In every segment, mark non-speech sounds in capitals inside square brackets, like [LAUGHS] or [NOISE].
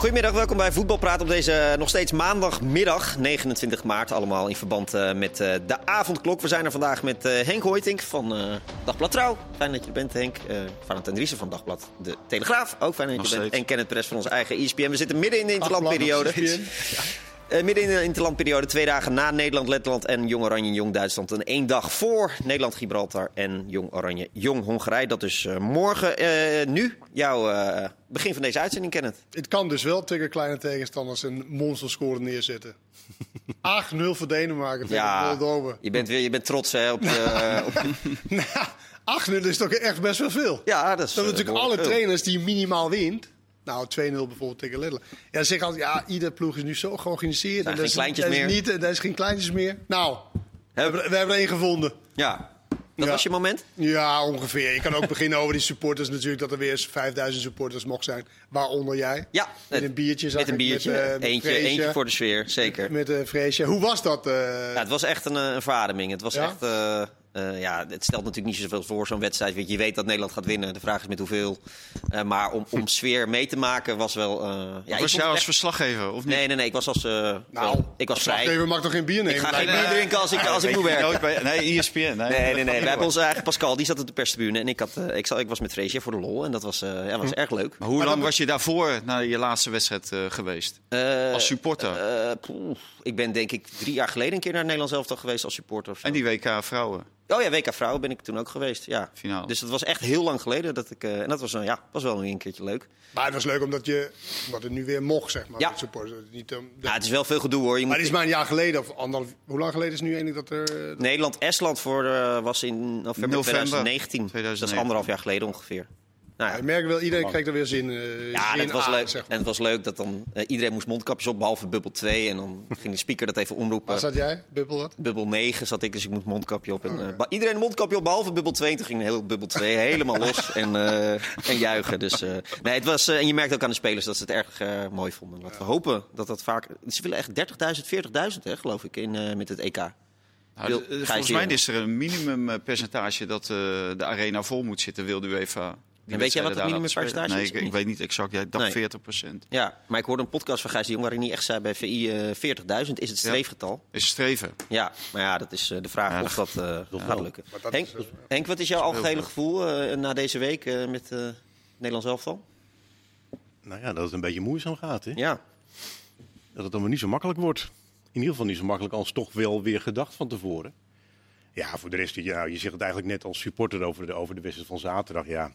Goedemiddag, welkom bij Voetbalpraat op deze eh, nog steeds maandagmiddag, 29 maart. Allemaal in verband uh, met uh, de avondklok. We zijn er vandaag met Henk Hoytink van Dagblad Trouw. Fijn dat je er bent, Henk. Van Driessen van Dagblad De Telegraaf. Ook fijn dat je er bent. En Kenneth Press van onze eigen ESPN. We zitten midden in de interlandperiode. [LAUGHS] Uh, midden in de interlandperiode, twee dagen na Nederland, Letland en Jong Oranje, Jong Duitsland. En één dag voor Nederland, Gibraltar en Jong Oranje, Jong Hongarije. Dat is uh, morgen. Uh, nu, jouw begin van deze uitzending, Kenneth. Het kan dus wel tegen kleine tegenstanders een monsterscore neerzetten. [LAUGHS] 8-0 voor Denemarken tegen ja. Je bent, weer, je bent trots hè, op je... [LAUGHS] op... nou, 8-0 is toch echt best wel veel. Ja, dat is... Dat natuurlijk alle trainers die minimaal wint. Nou, 2-0 bijvoorbeeld tegen Letland. Ja, zeg altijd, ja, ieder ploeg is nu zo georganiseerd. Er zijn geen kleintjes meer. Niet, er is geen kleintjes meer. Nou, we hebben, we hebben er één gevonden. Ja, dat was je moment? Ja, ongeveer. Je kan ook [LAUGHS] beginnen over die supporters natuurlijk. Dat er weer eens 5000 supporters mocht zijn. Waaronder jij. Ja. Met een biertje. Met een biertje. Met, uh, eentje, eentje voor de sfeer, zeker. Met een uh, vreesje. Hoe was dat? Uh... Ja, het was echt een, een verademing. Het was echt... Uh, ja, het stelt natuurlijk niet zoveel voor zo'n wedstrijd. Je, weet dat Nederland gaat winnen. De vraag is met hoeveel. Uh, maar om, om [LAUGHS] sfeer mee te maken was wel. Uh, ja, was jij als verslaggever of niet? Nee, nee, nee. Ik was als. nou, ik was vrij. Verslaggever mag toch geen bier nemen? Ik ga geen bier drinken als ik, als ik moet werken. Bij, nee, ESPN. Nee, nee, nee. nee, nee. [LAUGHS] We hebben onze eigen Pascal, die zat op de perstribune. En ik, had, ik, zat, ik was met Freesje voor de lol. En dat was, ja, was hm. erg leuk. Maar hoe lang was je daarvoor naar je laatste wedstrijd geweest? als supporter? ik ben denk ik drie jaar geleden een keer naar Nederland zelf geweest als supporter. En die WK vrouwen? Oh ja, WK Vrouwen ben ik toen ook geweest. Ja. Finaal. Dus dat was echt heel lang geleden. Dat ik, uh, en dat was, uh, ja, was wel een keertje leuk. Maar het was leuk omdat, je, omdat het nu weer mocht, zeg maar. Ja. Niet, um, ja, het is wel veel gedoe hoor. Je maar het is maar een jaar geleden, of anderhalf, hoe lang geleden is nu eigenlijk dat er... Nederland-Estland voor uh, was in november, november 2019. 2019. Dat is anderhalf jaar geleden ongeveer. Nou ja. Ik merk wel, iedereen krijgt er weer zin, uh, ja, zin het was aan, leuk. Zeg En het was leuk dat dan uh, iedereen moest mondkapjes op, behalve bubbel 2. En dan [LAUGHS] ging de speaker dat even omroepen. Waar zat jij? Bubbel wat? Bubbel 9 zat ik, dus ik moest mondkapje op. En, uh, iedereen een mondkapje op, behalve bubbel 2. En toen ging heel bubbel 2 helemaal [LAUGHS] los en, en juichen. Dus, nee, het was, en je merkt ook aan de spelers dat ze het erg mooi vonden. Laten we hopen dat dat vaak... Ze willen echt 30.000, 40.000 geloof ik, in, met het EK. Nou, volgens mij is er een minimumpercentage dat de arena vol moet zitten, wilde u even en weet jij wat het minimumpercentage nee, is? Nee, ik, weet niet exact. Jij dacht nee. 40 procent. Ja, maar ik hoorde een podcast van Gijs de Jong waarin hij echt zei bij VI uh, 40.000 is het streefgetal. Ja, is streven. Ja, maar ja, dat is uh, de vraag ja, of dat, uh, gaat lukken. Henk, is, Henk, wat is jouw algehele gevoel uh, na deze week met uh, Nederlands elftal? Nou ja, dat het een beetje moeizaam gaat. Hè? Ja. Dat het allemaal niet zo makkelijk wordt. In ieder geval niet zo makkelijk als toch wel weer gedacht van tevoren. Ja, voor de rest, ja, je zegt het eigenlijk net als supporter over de, over de wedstrijd van zaterdag. Ja,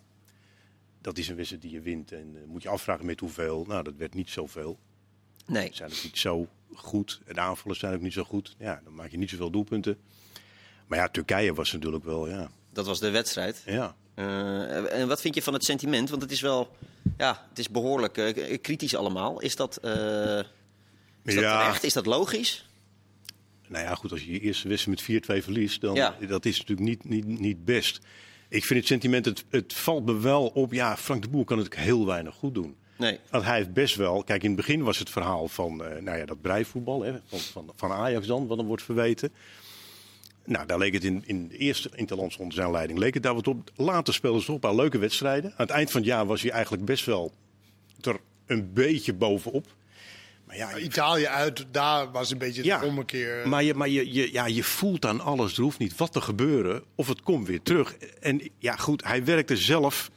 dat is een wedstrijd die je wint. En uh, moet je afvragen met hoeveel. Nou, dat werd niet zoveel. Nee. Ze zijn ook niet zo goed. De aanvallers zijn ook niet zo goed. Ja, dan maak je niet zoveel doelpunten. Maar ja, Turkije was natuurlijk wel, ja. Dat was de wedstrijd. Ja. Uh, en wat vind je van het sentiment? Want het is wel, ja, het is behoorlijk uh, kritisch allemaal. Is dat, uh, is ja. dat terecht? Is dat logisch? Nou ja, goed, als je je eerste wedstrijd met 4-2 verliest, dan ja. dat is natuurlijk niet, niet, niet best. Ik vind het sentiment, het, het valt me wel op. Ja, Frank de Boer kan het heel weinig goed doen. Nee. Want hij heeft best wel. Kijk, in het begin was het verhaal van uh, nou ja, dat breivoetbal hè, van, van, van Ajax dan, wat dan wordt verweten. Nou, daar leek het in, in de eerste interlands onder zijn leiding leek het daar wat op. Later speelden ze toch een paar leuke wedstrijden. Aan het eind van het jaar was hij eigenlijk best wel er een beetje bovenop. Maar ja, Italië uit, daar was een beetje ja, de ommekeer. Maar, je, maar je, je, ja, je voelt aan alles, er hoeft niet wat te gebeuren of het komt weer terug. En ja, goed, hij werkte zelf.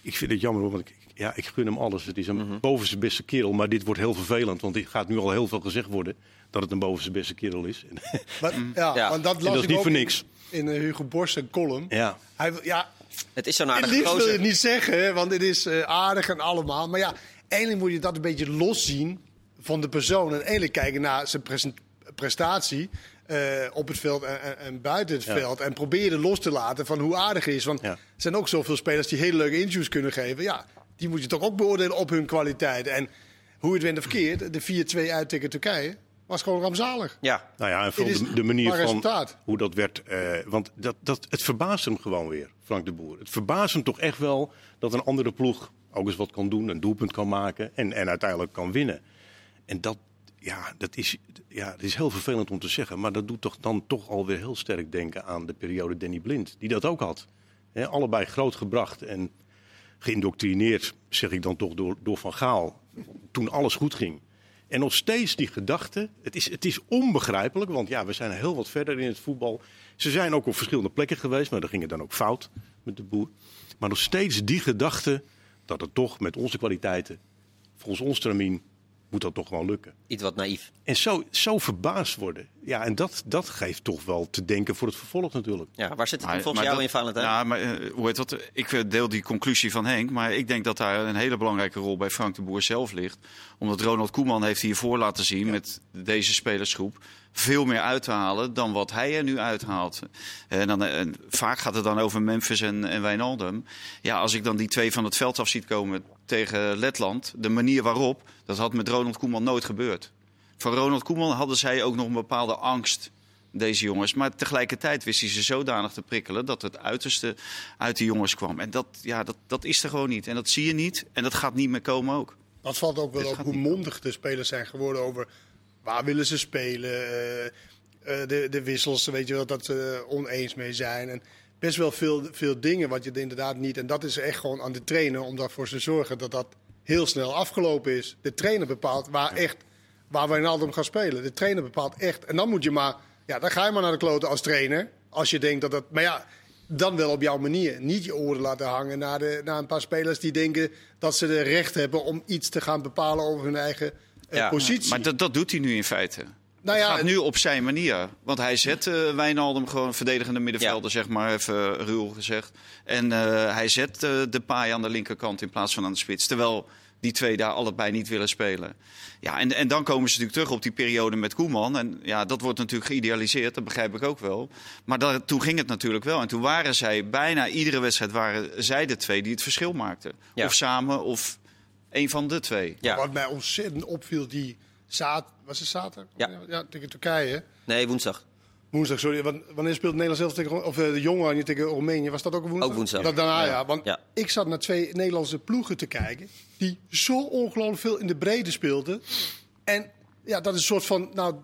Ik vind het jammer, want ik, ja, ik gun hem alles. Het is een mm boven zijn beste kerel, maar dit wordt heel vervelend. Want er gaat nu al heel veel gezegd worden dat het een boven zijn beste kerel is. [LAUGHS] Maar, ja, ja. Want dat, las dat is niet voor niks. In, in Hugo Borst een column. Ja. Hij, ja, het is zo'n aardige liefst wil je het niet zeggen, want het is uh, aardig en allemaal. Maar ja, eigenlijk moet je dat een beetje loszien van de persoon. En eigenlijk kijken naar zijn prestatie. Uh, op het veld en, en, en buiten het ja. veld. En proberen los te laten van hoe aardig hij is. Want ja. er zijn ook zoveel spelers die hele leuke interviews kunnen geven. Ja, die moet je toch ook beoordelen op hun kwaliteit. En hoe het went of verkeerd, de 4-2 uit tegen Turkije was gewoon rampzalig. Ja. Nou ja, en de, de, manier van resultaat. hoe dat werd. Uh, want dat, dat, het verbaast hem gewoon weer, Frank de Boer. Het verbaast hem toch echt wel dat een andere ploeg ook eens wat kan doen, een doelpunt kan maken en, en uiteindelijk kan winnen. En dat, ja, dat is, ja, dat is heel vervelend om te zeggen, maar dat doet toch dan toch alweer heel sterk denken aan de periode Danny Blind, die dat ook had. He, allebei groot gebracht en geïndoctrineerd, zeg ik dan toch, door, door Van Gaal. Toen alles goed ging. En nog steeds die gedachte, het is, het is onbegrijpelijk, want ja, we zijn heel wat verder in het voetbal. Ze zijn ook op verschillende plekken geweest, maar daar ging het dan ook fout met de boer. Maar nog steeds die gedachte dat het toch met onze kwaliteiten, volgens ons termijn, moet dat toch wel lukken. Iets wat naïef. En zo, zo verbaasd worden. Ja, en dat, dat geeft toch wel te denken voor het vervolg natuurlijk. Ja, waar zit het volgens jou in, Valentijn? Ja, maar uh, hoe heet dat? Ik deel die conclusie van Henk. Maar ik denk dat daar een hele belangrijke rol bij Frank de Boer zelf ligt. Omdat Ronald Koeman heeft hiervoor laten zien met deze spelersgroep veel meer uit te halen dan wat hij er nu uithaalt. En, dan, en vaak gaat het dan over Memphis en, en Wijnaldum. Ja, als ik dan die twee van het veld af ziet komen tegen Letland, de manier waarop, dat had met Ronald Koeman nooit gebeurd. Van Ronald Koeman hadden zij ook nog een bepaalde angst, deze jongens. Maar tegelijkertijd wist hij ze zodanig te prikkelen dat het uiterste uit de jongens kwam. En dat, ja, dat, dat is er gewoon niet. En dat zie je niet. En dat gaat niet meer komen ook. Dat valt ook wel op hoe mondig de spelers zijn geworden over waar willen ze spelen. Uh, de, de wissels, weet je wel, dat ze oneens mee zijn. En best wel veel, veel dingen wat je inderdaad niet. En dat is echt gewoon aan de trainer om daarvoor te zorgen dat dat heel snel afgelopen is. De trainer bepaalt waar echt waar Wijnaldum gaat spelen. De trainer bepaalt echt. En dan moet je maar, ja, dan ga je maar naar de kloten als trainer. Als je denkt dat dat, maar ja, dan wel op jouw manier. Niet je oren laten hangen naar, de, naar een paar spelers die denken dat ze er recht hebben om iets te gaan bepalen over hun eigen uh, positie. Maar dat, dat doet hij nu in feite. Nou ja, het gaat nu op zijn manier. Want hij zet uh, Wijnaldum gewoon verdedigende middenvelder, zeg maar, even ruw gezegd. En uh, hij zet uh, de paai aan de linkerkant in plaats van aan de spits. Terwijl die twee daar allebei niet willen spelen. Ja, en, en dan komen ze natuurlijk terug op die periode met Koeman. En ja, dat wordt natuurlijk geïdealiseerd, dat begrijp ik ook wel. Maar dat, toen ging het natuurlijk wel. En toen waren zij, bijna iedere wedstrijd waren zij de twee die het verschil maakten. Of samen, of een van de twee. Ja. Wat mij ontzettend opviel, die zaad, was het zaterdag? Ja. ja, tegen Turkije. Nee, woensdag. Woensdag, sorry. Wanneer speelt Nederland zelf tegen... Of eh, de jongen tegen Roemenië. Was dat ook woensdag? Ook woensdag. Dat daarna, ja. Want ik zat naar twee Nederlandse ploegen te kijken... die zo ongelooflijk veel in de brede speelden. En ja, dat is een soort van... Nou,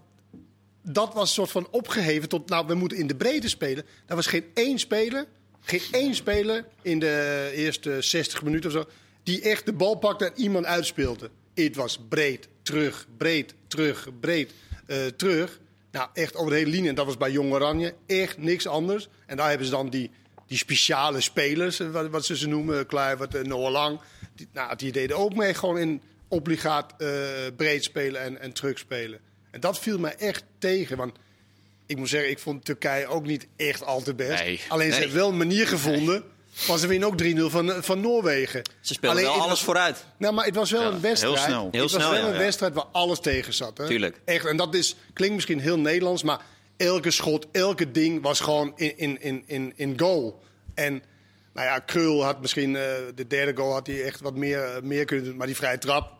dat was een soort van opgeheven tot... Nou, we moeten in de brede spelen. Daar was geen één speler... Geen één speler in de eerste 60 minuten of zo... die echt de bal pakte en iemand uitspeelde. Het was breed, terug, breed, terug, breed, uh, terug... Nou, echt over de hele linie. En dat was bij Jong Oranje echt niks anders. En daar hebben ze dan die, die speciale spelers, eh, wat, wat ze ze noemen, Kluivert en Noah Lang. Die, nou, die deden ook mee gewoon in obligaat uh, breed spelen en, en terug spelen. En dat viel mij echt tegen. Want ik moet zeggen, ik vond Turkije ook niet echt al te best. Alleen ze hebben wel een manier gevonden was er winnen ook 3-0 van, van Noorwegen. Ze speelden wel alles vooruit. Nou, maar het was wel een wedstrijd. Heel snel. Heel het was wel een wedstrijd waar alles tegen zat. Hè? Tuurlijk. Echt, en dat is, klinkt misschien heel Nederlands, maar elke schot, elke ding was gewoon in, in, in, in, in goal. En nou ja, Krul had misschien uh, de derde goal had hij echt wat meer, uh, meer kunnen doen. Maar die vrije trap,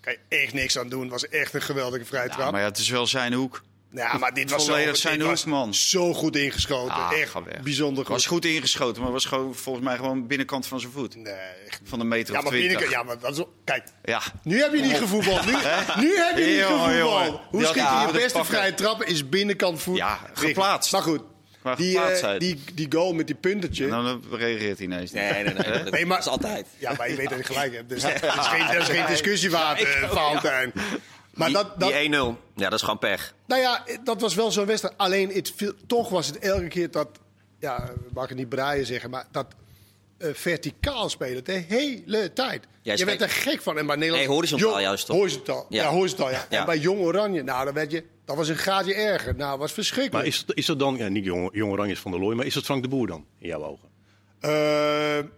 kan je echt niks aan doen. Het was echt een geweldige vrije trap. maar ja, het is wel zijn hoek. Ja, maar dit was, zo, zijn man. zo goed ingeschoten. Ah, echt bijzonder goed. was goed ingeschoten, maar was gewoon volgens mij gewoon binnenkant van zijn voet. Nee. Van de meter ja, maar binnenkant, ja, maar dat is... Kijk, ja. nu heb je niet gevoetbald. Nu, [LAUGHS] nu heb je niet gevoetbald. Hoe schiet je je beste vrije trappen is binnenkant voet. Ja, geplaatst. Maar goed. Die, uh, die, die goal met die puntetje. Nou, dan reageert hij ineens. Nee, nee, nee. Dat nee maar, is altijd. Ja, maar je weet dat je gelijk hebt. Dus dat [LAUGHS] is geen, dat is geen discussie waard, uh, Valentijn. Maar die, dat, dat... 1-0, ja, dat is gewoon pech. Nou ja, dat was wel zo'n wedstrijd. Alleen, het, toch was het elke keer dat, ja, mag ik niet braaien zeggen, maar dat uh, verticaal spelen de hele tijd. Jij je werd er gek van. En bij Nederland, nee, horizontaal juist toch? Horizontaal, ja, ja horizontaal, ja. ja. En bij Jong Oranje, nou, dan werd je, dat was een gaatje erger. Nou, was verschrikkelijk. Maar is, is dat dan, ja, niet Jong, Jong Oranje is van der Looy, maar is dat Frank de Boer dan, in jouw ogen? Uh,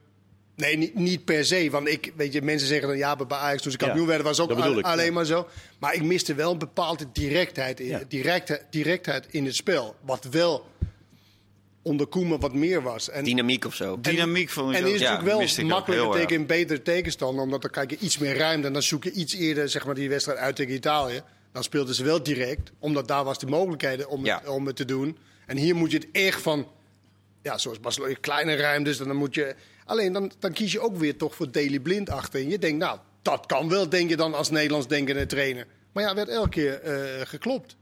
Nee, niet, niet, per se. Want ik, weet je, mensen zeggen dan ja, bij Ajax toen ze kampioen ja, werden was ook alleen maar zo. Maar ik miste wel een bepaalde directheid, in, directheid, directheid in het spel. Wat wel onder Koeman wat meer was. En, Dynamiek of zo. En, Dynamiek van En is natuurlijk wel makkelijker tegen een betere tegenstander. Omdat dan krijg je iets meer ruimte. En dan zoek je iets eerder zeg maar, die wedstrijd uit tegen Italië. Dan speelden ze wel direct. Omdat daar was de mogelijkheden om, het, om het te doen. En hier moet je het echt van... Ja, zoals Barcelona, kleine ruimtes. Dan moet je Alleen dan, dan kies je ook weer toch voor Daily Blind achter. En je denkt, nou, dat kan wel, denk je dan als Nederlands denkende trainer. Maar ja, werd elke keer uh, geklopt.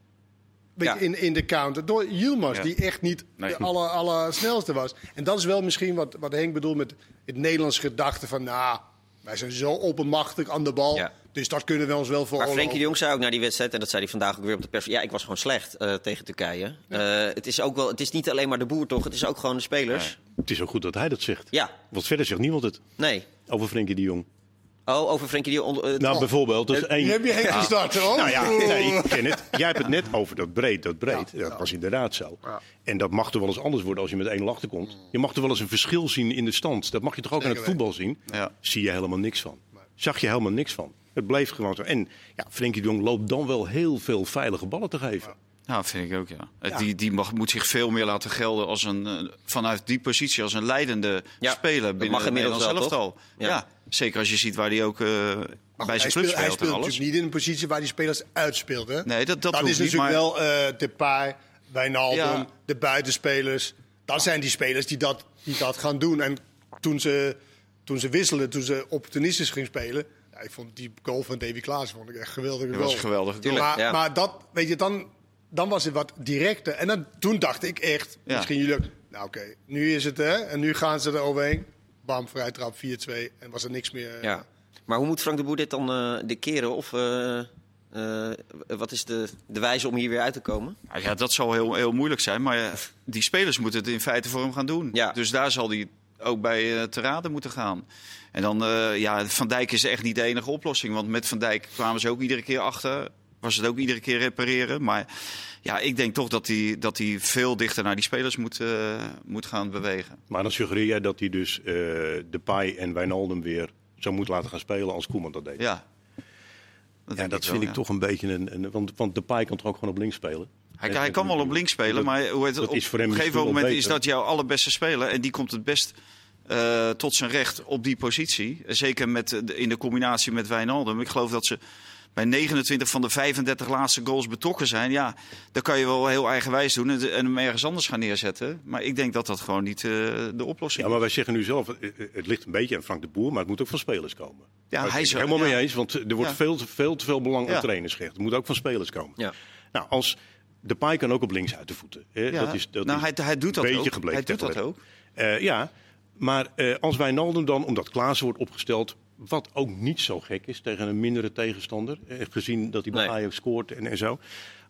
beetje in, in de counter. Door Yilmaz, die echt niet de aller, aller snelste was. En dat is wel misschien wat, wat Henk bedoelt met het Nederlands gedachte van... nou, wij zijn zo openmachtig aan de bal... Dus dat kunnen we ons wel voor. Maar Frenkie de Jong zei ook naar die wedstrijd, en dat zei hij vandaag ook weer op de pers. Ja, ik was gewoon slecht uh, tegen Turkije. Uh, het, is ook wel, het is niet alleen maar de boer, toch? Het is ook gewoon de spelers. Het is ook goed dat hij dat zegt. Ja. Want verder zegt niemand het. Nee. Over Frenkie de Jong. Oh, over Frenkie de Jong. Uh, nou, bijvoorbeeld. Dus één... heb je geen ja. gestart, hoor. Nou ja, nee, ik ken het. Jij hebt het net over dat breed. Dat breed, ja, dat was inderdaad zo. Ja. En dat mag er wel eens anders worden als je met één achter komt. Je mag er wel eens een verschil zien in de stand. Dat mag je toch ook Zeker aan het voetbal zien? Zie je helemaal niks van. Zag je helemaal niks van. Het bleef gewoon zo. En ja, Frenkie de Jong loopt dan wel heel veel veilige ballen te geven. Nou, vind ik ook, ja. Die, die mag, moet zich veel meer laten gelden als een, uh, vanuit die positie als een leidende ja, speler binnen het Nederlands elftal. Ja. ja. zeker als je ziet waar hij ook uh, bij zijn club speelt. Hij speelt natuurlijk niet in een positie waar die spelers uitspeelt. Hè? Nee, dat, dat, dat is natuurlijk maar... wel uh, Depay, Wijnaldum, de buitenspelers. Dat zijn die spelers die dat, die dat gaan doen. En toen ze, toen ze wisselden, toen ze opportunistisch ging spelen ja, ik vond die goal van Davy Klaas vond ik echt geweldig. Dat was geweldig. Maar, ja. maar dat, weet je, dan, dan was het wat directer. En dan, toen dacht ik echt, ja. misschien jullie ook, nou oké, nu is het hè, en nu gaan ze er overheen. Bam, vrij trap 4-2 en was er niks meer. Ja. Maar hoe moet Frank de Boer dit dan uh, de keren? Of uh, uh, wat is de, de wijze om hier weer uit te komen? Nou ja, dat zal heel, heel moeilijk zijn. Maar die spelers moeten het in feite voor hem gaan doen. Ja. Dus daar zal hij ook bij te raden moeten gaan. En dan, uh, ja, Van Dijk is echt niet de enige oplossing. Want met Van Dijk kwamen ze ook iedere keer achter. Was het ook iedere keer repareren. Maar ja, ik denk toch dat hij, dat hij veel dichter naar die spelers moet, uh, moet gaan bewegen. Maar dan suggereer jij dat hij dus uh, de Pai en Wijnaldum weer zou moeten laten gaan spelen als Koeman dat deed? Ja. Dat, ja, dat vind ik toch een beetje een... een want, want de Pai kan toch ook gewoon op links spelen? Hij, hij kan wel op links spelen, maar hoe het, op, op een gegeven moment is dat jouw allerbeste speler. En die komt het best uh, tot zijn recht op die positie. Zeker met, in de combinatie met Wijnaldum. Ik geloof dat ze bij 29 van de 35 laatste goals betrokken zijn. Ja, dan kan je wel heel eigenwijs doen en, hem ergens anders gaan neerzetten. Maar ik denk dat dat gewoon niet uh, de oplossing is. Ja, maar wij zeggen nu zelf, eh, het ligt een beetje aan Frank de Boer, maar het moet ook van spelers komen. Ja, hij is er helemaal mee eens, want er wordt veel, veel te veel belang aan trainers gehecht. Het moet ook van spelers komen. Ja. Nou, als de paai kan ook op links uit de voeten. Hè? Dat is, dat nou, is hij, hij doet dat ook. Gebleken, hij doet dat ook. Uh, ja, maar uh, als Wijnaldum dan, omdat Klaassen wordt opgesteld, wat ook niet zo gek is tegen een mindere tegenstander, eh, gezien dat hij bij nee. Ajax scoort en, en zo.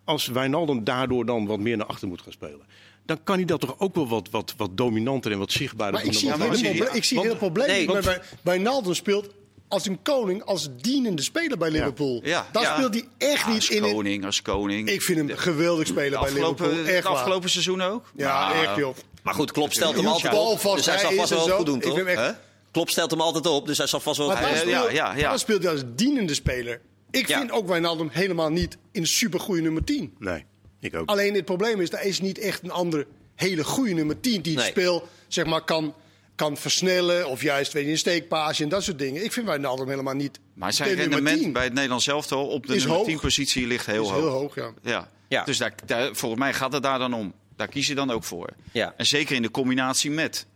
Als Wijnaldum daardoor dan wat meer naar achter moet gaan spelen, dan kan hij dat toch ook wel wat, wat, wat dominanter en wat zichtbaarder doen. Ik zie, ja, zie, ik zie heel probleem. Nee, want... Wijnaldum speelt als een koning, als dienende speler bij Liverpool. Ja. Ja, dat speelt hij echt niet in. Als koning, als koning. Ik vind hem geweldig spelen bij Liverpool. Echt afgelopen seizoen ook? Ja, nou, echt joh. Maar goed, Klopp stelt hem altijd op. Dus hij zal vast wel goed doen, toch? Klopp stelt hem altijd op, dus hij zal vast wel goed Ja, ja, ja. Dan speelt hij als dienende speler. Ik vind ook Wijnaldum helemaal niet een supergoeie nummer 10. Nee, ik ook. Alleen het probleem is, er is niet echt een andere hele goede nummer 10 die het speel zeg maar, kan kan versnellen of juist weet je, een steekpaasje en dat soort dingen. Ik vind Wijnaldum helemaal niet Maar zijn rendement bij het Nederlands elftal op de nummer 10 positie ligt heel is hoog. heel hoog, ja. ja. ja. Dus daar, daar, volgens mij gaat het daar dan om. Daar kies je dan ook voor. Ja. En zeker in de combinatie met.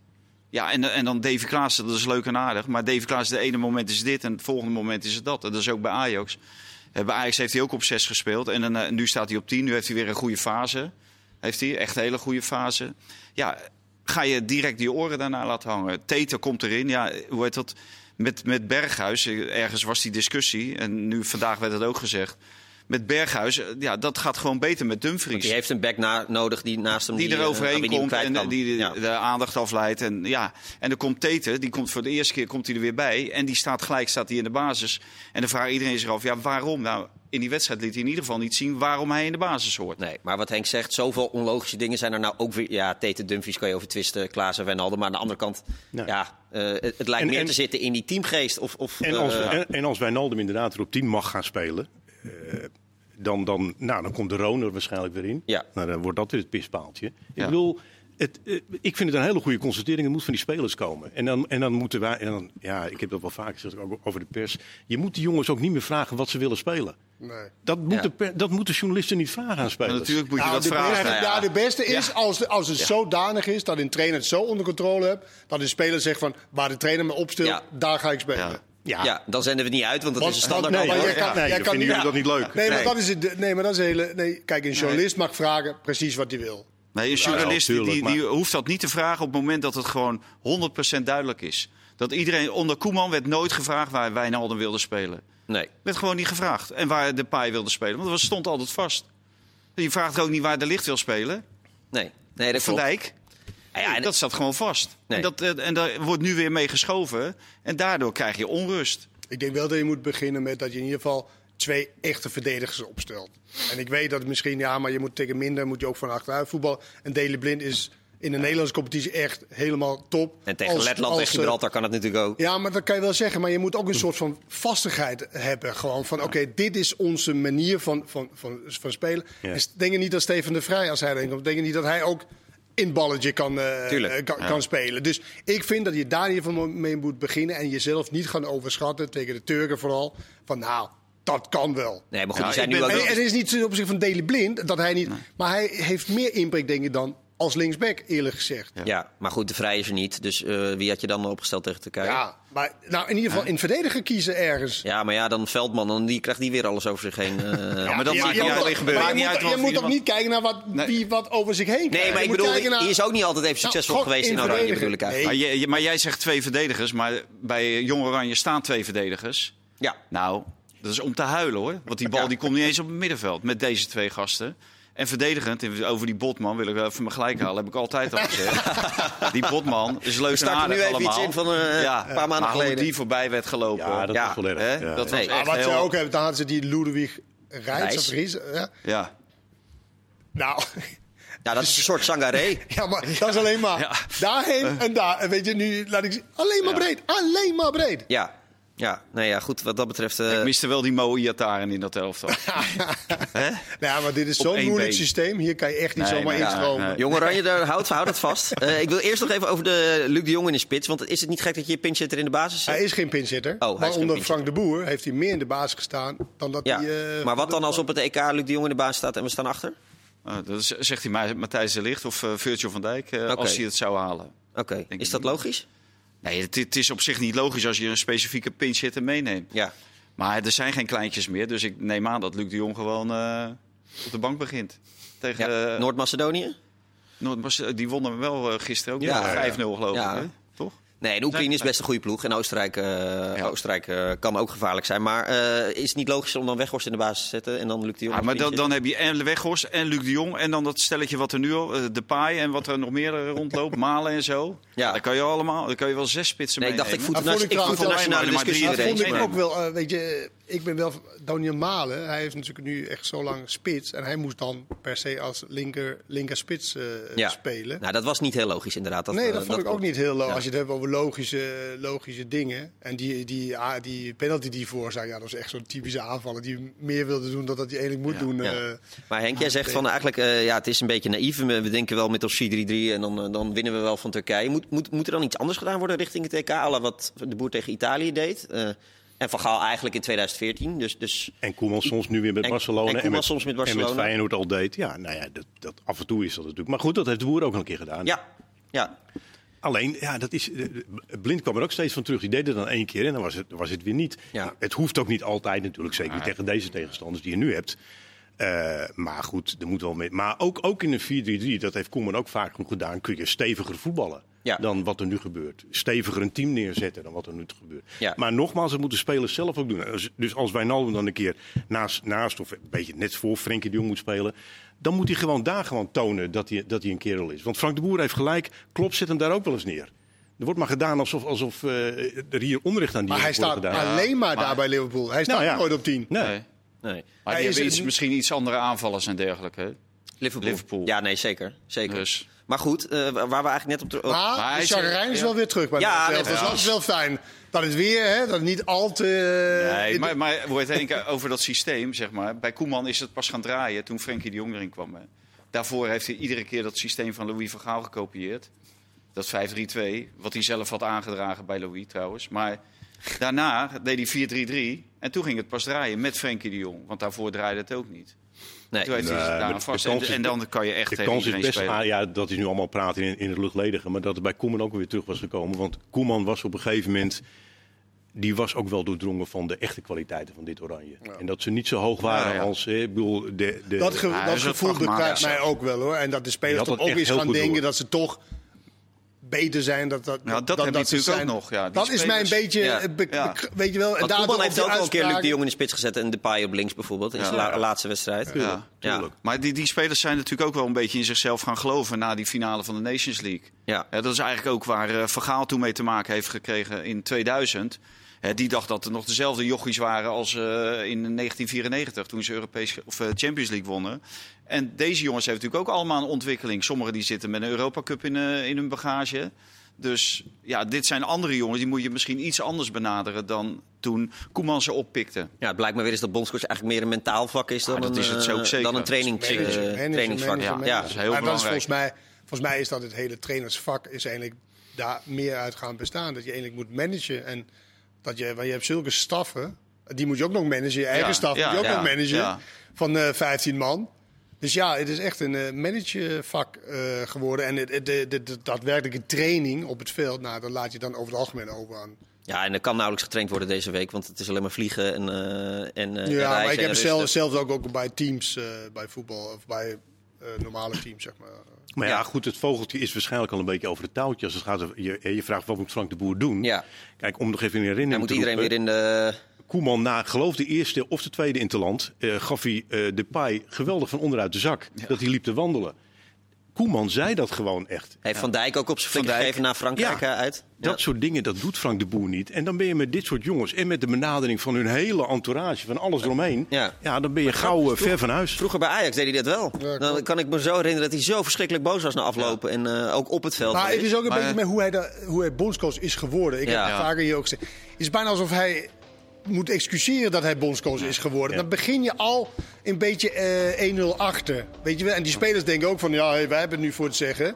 Ja, en, en dan Davy Klaassen, dat is leuk en aardig. Maar Davy Klaassen, de ene moment is dit en het volgende moment is het dat. En dat is ook bij Ajax. Eh, bij Ajax heeft hij ook op 6 gespeeld. En dan, uh, nu staat hij op 10. Nu heeft hij weer een goede fase. Heeft hij echt een hele goede fase. Ja, ga je direct die oren daarna laten hangen. Tete komt erin. Ja, hoe heet dat? Met, met Berghuis, ergens was die discussie. En nu vandaag werd het ook gezegd met Berghuis, ja, dat gaat gewoon beter met Dumfries. die heeft een back na nodig die naast hem die, die er overheen uh, komt en die de, de, aandacht afleidt. En, ja. en dan komt Tete, die komt voor de eerste keer komt hij er weer bij. En die staat gelijk staat hij in de basis. En dan vraagt iedereen zich af, ja, waarom? Nou, in die wedstrijd liet hij in ieder geval niet zien waarom hij in de basis hoort. Nee, maar wat Henk zegt, zoveel onlogische dingen zijn er nou ook weer. Ja, Tete Dumfries kan je over twisten, Klaas en Wijnaldum. Maar aan de andere kant, ja, uh, het, lijkt meer te zitten in die teamgeest. Of, of, en, als, uh, en, en als Wijnaldum inderdaad er op 10 mag gaan spelen... Uh, dan, dan, nou, dan komt de Roner waarschijnlijk weer in. Ja. Nou, dan wordt dat weer het pispaaltje. Ik bedoel, het, uh, ik vind het een hele goede constatering. Er moet van die spelers komen. En dan, en dan moeten wij, en dan, ja, ik heb dat wel vaak gezegd ook over de pers. Je moet die jongens ook niet meer vragen wat ze willen spelen. Nee. Dat, moet ja. de, dat moeten journalisten niet vragen aan spelers. Ja, natuurlijk moet je nou, dat vragen. Ja. de beste is als, de, als het zodanig is dat een trainer het zo onder controle hebt. dat de speler zegt van waar de trainer me opstelt, daar ga ik spelen. Ja. ja. dan zenden we het niet uit, want dat is een standaard. Nee, maar jij kan, nee, jij kan niet, dat niet leuk. Nee, maar dat is het. Nee, maar dat is hele. Nee, kijk, een journalist mag vragen precies wat hij wil. Nee, een journalist die, die, hoeft dat niet te vragen op het moment dat het gewoon 100% duidelijk is. Dat iedereen onder Koeman werd nooit gevraagd waar Wijnaldum wilde spelen. Nee. Werd gewoon niet gevraagd. En waar de paai wilde spelen. Want dat stond altijd vast. Je vraagt ook niet waar de licht wil spelen. Nee. nee dat Van Dijk. Ja, en dat staat gewoon vast. Nee. En, dat, eh, en daar wordt nu weer mee geschoven. En daardoor krijg je onrust. Ik denk wel dat je moet beginnen met dat je in ieder geval twee echte verdedigers opstelt. En ik weet dat misschien, ja, maar je moet tegen minder moet je ook van achteruit voetbal. En Dele Blind is in de Nederlandse competitie echt helemaal top. En tegen Letland en eh, Gibraltar kan het natuurlijk ook. Ja, maar dat kan je wel zeggen. Maar je moet ook een soort van vastigheid hebben. Gewoon van, oké, dit is onze manier van, van, van, van spelen. Ja. Dus denk je niet dat Steven de Vrij, als hij erin komt... denk je niet dat hij ook in balletje kan, uh, kan, kan, spelen. Dus ik vind dat je daar geval mee moet beginnen... en jezelf niet gaan overschatten, tegen de Turken vooral. Van nou, dat kan wel. Nee, maar goed, die zijn nu ook... Het is niet op zich van Deli Blind dat hij niet... Maar hij heeft meer impact, denk ik, dan als linksback, eerlijk gezegd. Ja. maar goed, de Vrij is er niet. Dus uh, wie had je dan opgesteld tegen Turkije? Ja, maar nou, in ieder geval in verdediger kiezen ergens. Ja, maar ja, dan Veldman, dan die krijgt die weer alles over zich heen. Uh, ja, maar dat maakt niet gebeuren. Je, moet, je moet toch niet kijken naar wat, wie wat over zich heen Nee, maar ik bedoel, naar... hij is ook niet altijd even nou, succesvol geweest in Oranje, bedoel ik eigenlijk. Maar, je, maar jij zegt twee verdedigers, maar bij Jong Oranje staan twee verdedigers. Ja. Nou, dat is om te huilen hoor. Want die bal die komt niet eens op het middenveld met deze twee gasten. En verdedigend, over die Botman wil ik even me gelijk halen, heb ik altijd al gezegd. [LAUGHS] die Botman is leuk en aardig nu even allemaal. iets in van uh, ja, een paar maanden geleden. die voorbij werd gelopen. Ja, dat ja. was Ja. Dat was echt wat ze ook hebben, dan hadden ze die Ludwig Ries. Ja. ja. Nou... Ja, dat is een soort sangaré. [LAUGHS] Ja, maar dat is alleen maar daarheen en daar. En weet je, nu laat ik zien. Alleen maar breed. Alleen maar breed. Ja, ja, nou ja, goed, wat dat betreft... Uh... Ik miste wel die mooie Iataren in dat elftal. [LAUGHS] nou, maar dit is zo'n moeilijk systeem. Hier kan je echt niet zomaar ja, instromen. Nee. Jong Oranje, daar houdt, houdt het vast. Uh, [LAUGHS] ik wil eerst nog even over de Luc de Jong in de spits. Want is het niet gek dat je je pinchitter in de basis zet? Hij is geen pinchitter. Oh, maar onder Frank de Boer heeft hij meer in de basis gestaan dan dat ja. hij... Uh, maar wat dan als op het EK Luc de Jong in de basis staat en we staan achter? dat zegt hij Matthijs de Ligt of uh, Virgil van Dijk, okay. als hij het zou halen. Oké, is dat logisch? Nee, het, het, is op zich niet logisch als je een specifieke pinch hitter meeneemt. Ja. Maar er zijn geen kleintjes meer, dus ik neem aan dat Luc de Jong gewoon uh, op de bank begint. Tegen ja. uh, Noord-Macedonië? Noord die wonnen we wel uh, gisteren ook. Ja, 5-0 geloof ik. Hè? Nee, de Oekraïne is best een goede ploeg. En Oostenrijk, uh, Oostenrijk uh, kan ook gevaarlijk zijn. Maar uh, is het niet logisch om dan Weghorst in de basis te zetten en dan Luc de Jong? Ja, maar dan, dan heb je en Weghorst en Luc de Jong. En dan dat stelletje wat er nu al, de paai en wat er nog meer rondloopt, [LAUGHS] Malen en zo. Ja. Dan kan je allemaal, dan kan je wel zes spitsen nee, ik dacht, ik voet de nationale discussie Dat vond ik ook wel, weet je, ik ben wel Daniel Malen. Hij heeft natuurlijk nu echt zo lang spits. En hij moest dan per se als linker, linker spits uh, spelen. Nou, dat was niet heel logisch inderdaad. Dat, nee, dat vond ik ook niet heel logisch. Als je het hebt over logische, logische dingen. En die, die, ah, die penalty die voor zei, ja, dat is echt zo'n typische aanvaller die meer wilde doen dan dat hij eigenlijk moet doen. Uh, maar Henk, jij zegt van eigenlijk, uh, ja, het is een beetje naïef. We denken wel met ons 4-3-3 en dan, dan winnen we wel van Turkije. Moet, moet, moet er dan iets anders gedaan worden richting het TK? Alle wat de boer tegen Italië deed? En Van Gaal eigenlijk in 2014. Dus, dus... En Koeman soms nu weer met Barcelona. En, en, met, soms met Barcelona. En met Feyenoord al deed. Ja, nou ja, dat, dat, af en toe is dat natuurlijk. Maar goed, dat heeft de boer ook een keer gedaan. Ja, ja. Alleen, ja, dat is, eh, Blind kwam er ook steeds van terug. Die deed het dan één keer en dan was het, was het weer niet. Ja. Het hoeft ook niet altijd natuurlijk. Zeker niet tegen deze tegenstanders die je nu hebt. Uh, maar goed, er moet wel mee. Maar ook, ook in een 4-3-3, dat heeft Koeman ook vaak genoeg gedaan, kun je steviger voetballen ja. dan wat er nu gebeurt. Steviger een team neerzetten dan wat er nu gebeurt. Ja. Maar nogmaals, dat moeten spelers zelf ook doen. Dus, als Wijnaldum dan een keer naast, naast of een beetje net voor Frenkie de Jong moet spelen... dan moet hij gewoon daar gewoon tonen dat hij, dat hij een kerel is. Want Frank de Boer heeft gelijk, Klopt zet hem daar ook wel eens neer. Er wordt maar gedaan alsof, alsof uh, er hier onderricht aan die Maar hij staat alleen maar, daar bij Liverpool. Hij staat nou, nooit op 10. Nee. nee. nee. Maar hij die hebben misschien iets andere aanvallers en dergelijke. Liverpool. Liverpool. Ja, nee, zeker. zeker. Dus. Maar goed, uh, waar we eigenlijk net op... Ter... Maar, maar Chagrijn is wel weer terug bij ja, dat is wel fijn. Dat is weer, hè, dat niet al te... Nee, maar, maar wordt één over dat systeem, zeg maar. Bij Koeman is het pas gaan draaien toen Frenkie de Jong erin kwam. Hè. Daarvoor heeft hij iedere keer dat systeem van Louis van Gaal gekopieerd. Dat 5-3-2, wat hij zelf had aangedragen bij Louis trouwens. Maar daarna deed hij 4-3-3 en toen ging het pas draaien met Frenkie de Jong. Want daarvoor draaide het ook niet. Nee, Toen heeft hij vast. En, dan kan je echt de kans is best, aan, ja, dat is nu allemaal praten in, in het luchtledige. Maar dat het bij Koeman ook weer terug was gekomen. Want Koeman was op een gegeven moment die was ook wel doordrongen van de echte kwaliteiten van dit oranje. En dat ze niet zo hoog waren als... Eh, ik bedoel, de, de, dat, ge, dat gevoel mij ook wel hoor. En dat de spelers toch ook eens gaan denken dat ze toch beter zijn. Dat, dat, ja, dat, dat, dat natuurlijk zijn. ook nog. Ja, dat is mij een beetje, ja. ja. weet je wel. En daardoor heeft ook al een keer Luc de Jong in de spits gezet en de paai op links bijvoorbeeld. In zijn laatste wedstrijd. Ja, ja. Maar die, die spelers zijn natuurlijk ook wel een beetje in zichzelf gaan geloven na die finale van de Nations League. Ja. dat is eigenlijk ook waar uh, Vergaal toen mee te maken heeft gekregen in 2000 die dacht dat er nog dezelfde jochies waren als uh, in 1994 toen ze Europese of uh, Champions League wonnen. En deze jongens hebben natuurlijk ook allemaal een ontwikkeling. Sommigen die zitten met een Europa Cup in, uh, in hun bagage. Dus ja, dit zijn andere jongens. Die moet je misschien iets anders benaderen dan toen Koeman ze oppikte. Ja, het blijkt maar weer eens dat bondscoach eigenlijk meer een mentaal vak is dan, ah, dat een, is het ook zeker. dan een trainings, trainingsvak. Ja, ja, dat is heel maar belangrijk. Dat is volgens, mij, volgens mij is dat het hele trainersvak is eigenlijk daar meer uit gaan bestaan. Dat je eigenlijk moet managen en dat je, want je hebt zulke staffen, die moet je ook nog managen. Je eigen staf moet je ook nog managen van uh, eh, 15 man. Dus ja, het is echt een uh, managervak uh, geworden. En de, de, de, de, daadwerkelijke training op het veld, nou, dan laat je dan over het algemeen over aan. Ja, en er kan nauwelijks getraind worden deze week, want het is alleen maar vliegen en, uh, en Ja, maar ik heb zelf, zelfs ook, ook bij teams, bij voetbal, of bij normale teams, zeg maar. Maar ja, goed, het vogeltje is waarschijnlijk al een beetje over het touwtje. Als het gaat je, je vraagt wat moet Frank de Boer doen. Ja. Kijk, om nog even in herinnering Dan moet iedereen weer in de... Koeman na, geloof de eerste of de tweede interland, uh, gaf hij uh, de paai geweldig van onderuit de zak. Dat hij liep te wandelen. Koeman zei dat gewoon echt. Heeft Van Dijk ook op zijn flik gegeven naar Frankrijk ja, uit? Dat soort dingen, dat doet Frank de Boer niet. En dan ben je met dit soort jongens en met de benadering van hun hele entourage, van alles eromheen. Ja, ja dan ben je gauw uh, ver van huis. Vroeger bij Ajax deed hij dat wel. dan kan ik me zo herinneren dat hij zo verschrikkelijk boos was na aflopen. En uh, ook op het veld. Maar het is ook een beetje met hoe hij, de, hoe hij bondscoach is geworden. Ik heb het vaker hier ook gezegd. Het is bijna alsof hij moet excuseren dat hij bondscoach is geworden. Dan begin je al een beetje uh, eh, 1-0 achter. Weet je wel? En die spelers denken ook van, ja, wij hebben het nu voor het zeggen.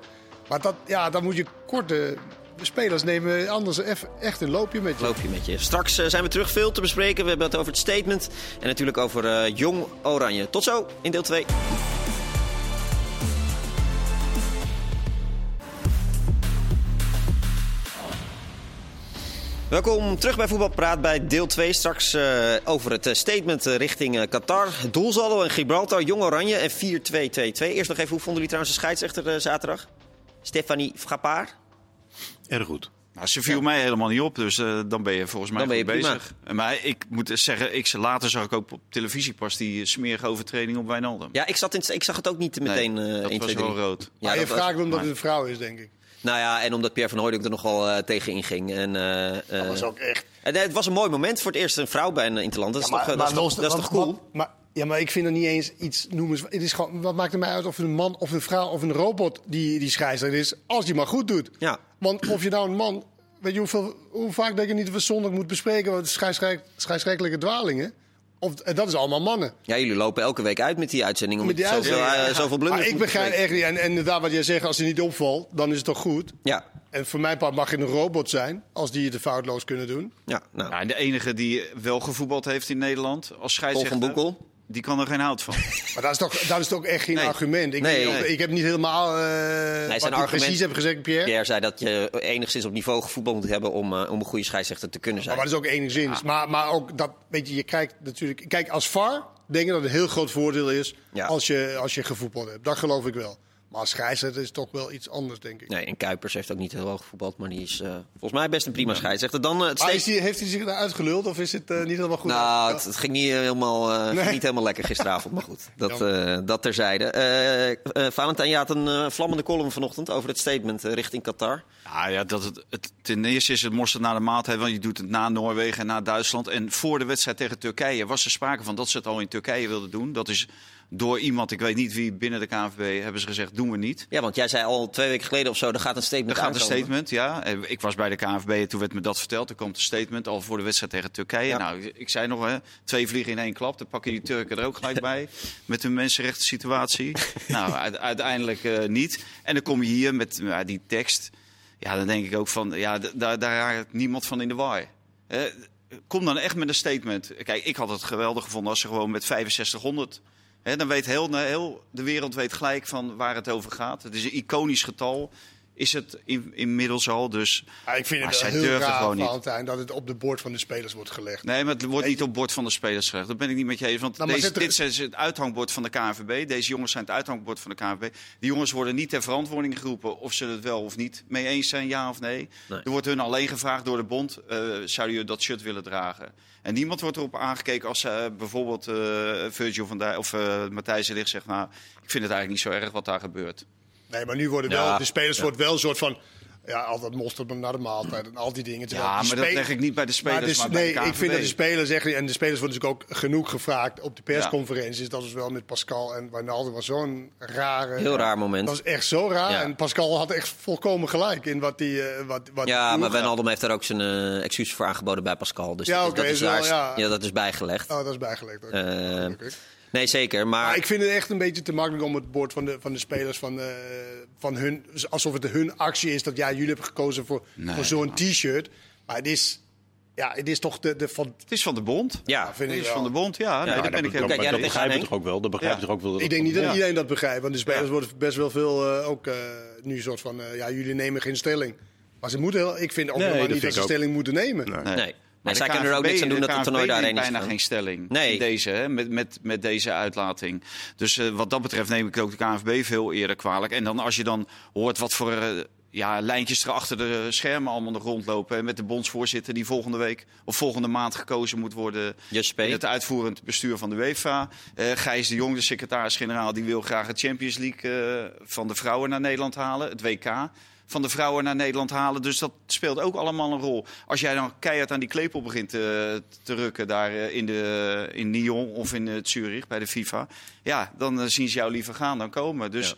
Maar dat, ja, dan moet je korte de spelers nemen anders echt een loopje met je. Loopje met je. Straks uh, zijn we terug veel te bespreken. We hebben het over het statement en natuurlijk over uh, Jong Oranje. Tot zo in deel 2. Welkom terug bij Voetbalpraat bij deel 2. Straks uh, over het eh, statement uh, richting uh, Qatar. Doelsaldo en Gibraltar, Jong Oranje en 4-2-2-2. Eerst nog even, hoe vonden jullie trouwens de scheidsrechter zaterdag? Stefanie Frappard? Erg goed. Nou, ze viel mij helemaal niet op, dus dan ben je volgens mij dan ben je bezig. Maar ik moet zeggen, ik, later zag ik ook op televisie pas die smerige overtreding op Wijnaldum. Ja, ik, zat in, ik zag het ook niet meteen nee, dat 1, was 2, wel rood. Ja, maar je vraagt omdat het een vrouw is, denk ik. Nou ja, en omdat Pierre van Hooydonk er nogal uh, tegen inging. En, uh, dat was ook echt... En, het was een mooi moment voor het eerst een vrouw bij een interland. Dat is, toch, dat is, toch, dat is toch cool? Maar, ja, maar ik vind er niet eens iets noemen. Het is gewoon, wat maakt het mij uit of een man of een vrouw of een robot die, die scheidsrechter is, als die maar goed doet. Ja. Want of je nou een man, weet je hoeveel, hoe vaak denk je niet dat we zondag moeten bespreken wat scheidsrechtelijke dwalingen? Of, dat is allemaal mannen. Ja, jullie lopen elke week uit met die uitzending om met die zoveel, zoveel blunders Maar ik begrijp echt niet. En, en inderdaad, wat jij zegt, als hij niet opvalt, dan is het toch goed? Ja. En voor mijn part mag je een robot zijn, als die het foutloos kunnen doen. Ja, nou. Ja, de enige die wel gevoetbald heeft in Nederland als scheidsrechter... van Boekel die kan er geen hout van. [LAUGHS] Maar dat is toch, dat is toch echt geen argument? Ik, nee, ik heb niet helemaal uh, wat argument, precies heb gezegd, Pierre. Pierre zei dat je enigszins op niveau gevoetbald moet hebben om, uh, om een goede scheidsrechter te kunnen zijn. Maar, dat is ook enigszins. Maar, maar ook dat, weet je, je kijkt natuurlijk... Kijk, als VAR denk ik dat het een heel groot voordeel is als, je, als je gevoetbald hebt. Dat geloof ik wel. Maar als scheidsrechter is toch wel iets anders, denk ik. Nee, en Kuipers heeft ook niet heel hoog gevoetbald, maar die is uh, volgens mij best een prima scheidsrechter. Dan, uh, het steeds... die, heeft hij zich daar uitgeluld of is het uh, niet helemaal goed? Nou, het, het, ging niet helemaal, nee. niet helemaal lekker gisteravond, maar goed. Dat, dat terzijde. Valentijn, je had een vlammende column vanochtend over het statement richting Qatar. Ja, ja dat het, het, ten eerste is het mosterd naar de maat, want je doet het na Noorwegen en na Duitsland. En voor de wedstrijd tegen Turkije was er sprake van dat ze het al in Turkije wilden doen. Dat is door iemand, ik weet niet wie binnen de KNVB, hebben ze gezegd, doen we niet. Ja, want jij zei al twee weken geleden of zo, er gaat een statement Er gaat een statement, ja. Ik was bij de KNVB en toen werd me dat verteld. Er komt een statement al voor de wedstrijd tegen Turkije. Nou, ik zei nog, hè, twee vliegen in één klap. Dan pakken die Turken er ook gelijk bij. [LAUGHS] Met hun mensenrechten situatie. [LAUGHS] nou, uiteindelijk uh, niet. En dan kom je hier met uh, die tekst. Ja, dan denk ik ook van, ja, daar, daar raakt niemand van in de war. kom dan echt met een statement. Kijk, ik had het geweldig gevonden als ze gewoon met 6500 dan weet heel, heel, de wereld weet gelijk van waar het over gaat. Het is een iconisch getal. Is het in, inmiddels al. Dus, ja, ik vind het zij heel raar, gewoon niet. dat het op de bord van de spelers wordt gelegd. Nee, maar het wordt niet op het bord van de spelers gelegd. Dat ben ik niet met je eens. Want nou, deze, dit is het uithangbord van de KNVB. Deze jongens zijn het uithangbord van de KNVB. Die jongens worden niet ter verantwoording geroepen of ze het wel of niet mee eens zijn, ja of nee. Er wordt hun alleen gevraagd door de bond, uh, zouden jullie dat shirt willen dragen? En niemand wordt erop aangekeken als uh, bijvoorbeeld uh, Virgil van Dijk of uh, Matthijs Ligt zegt, nou, ik vind het eigenlijk niet zo erg wat daar gebeurt. Nee, maar nu worden wel, de spelers wordt wel een soort van ja, altijd mosterd naar de maaltijd en al die dingen. Ja, maar dat leg ik niet bij de spelers, maar, Nee, ik vind dat de spelers zeggen, en de spelers worden natuurlijk ook genoeg gevraagd op de persconferenties. Dat was wel met Pascal en Wijnaldum was zo'n rare... Heel raar moment. Dat was echt zo raar. En Pascal had echt volkomen gelijk in wat die... Uh, wat, wat ja, maar Wijnaldum heeft daar ook zijn uh, excuus voor aangeboden bij Pascal. Dus ja, dat, is, wel, ja. dat is bijgelegd. Oh, dat is bijgelegd. Uh, Nee, zeker. Maar... maar... ik vind het echt een beetje te makkelijk om het bord van de, van de spelers van, uh, van hun. Alsof het hun actie is dat ja, jullie hebben gekozen voor, voor zo'n t-shirt. Maar het is. Ja, het is toch de, de van... Het is van de bond. Ja, vind het is van de bond, ja. ja, nee, ben ik, dat, ja, dat begrijp je toch ook wel? Dat begrijp je toch ook wel? Ik denk niet dat iedereen dat begrijpt. Want de spelers worden best wel veel uh, ook uh, nu soort van... Uh, ja, jullie nemen geen stelling. Maar ze moeten heel, ik vind ook nee, helemaal niet dat ze stelling moeten nemen. Nee. Maar zij kunnen er ook niks aan doen dat het toernooi daarheen is. bijna geen stelling nee. in deze, hè, met, met, met deze uitlating. Dus uh, wat dat betreft neem ik ook de KNVB veel eerder kwalijk. En dan als je dan hoort wat voor uh, ja, lijntjes er achter de schermen allemaal nog rondlopen. met de bondsvoorzitter die volgende week of volgende maand gekozen moet worden. in het uitvoerend bestuur van de UEFA. Uh, Gijs de Jong, de secretaris-generaal, die wil graag het Champions League van de vrouwen naar Nederland halen. Het WK van de vrouwen naar Nederland halen. Dus dat speelt ook allemaal een rol. Als jij dan keihard aan die klepel begint te, te rukken daar eh, in, de, in Nyon of in het Zurich bij de FIFA. Ja, dan eh, zien ze jou liever gaan dan komen. Dus...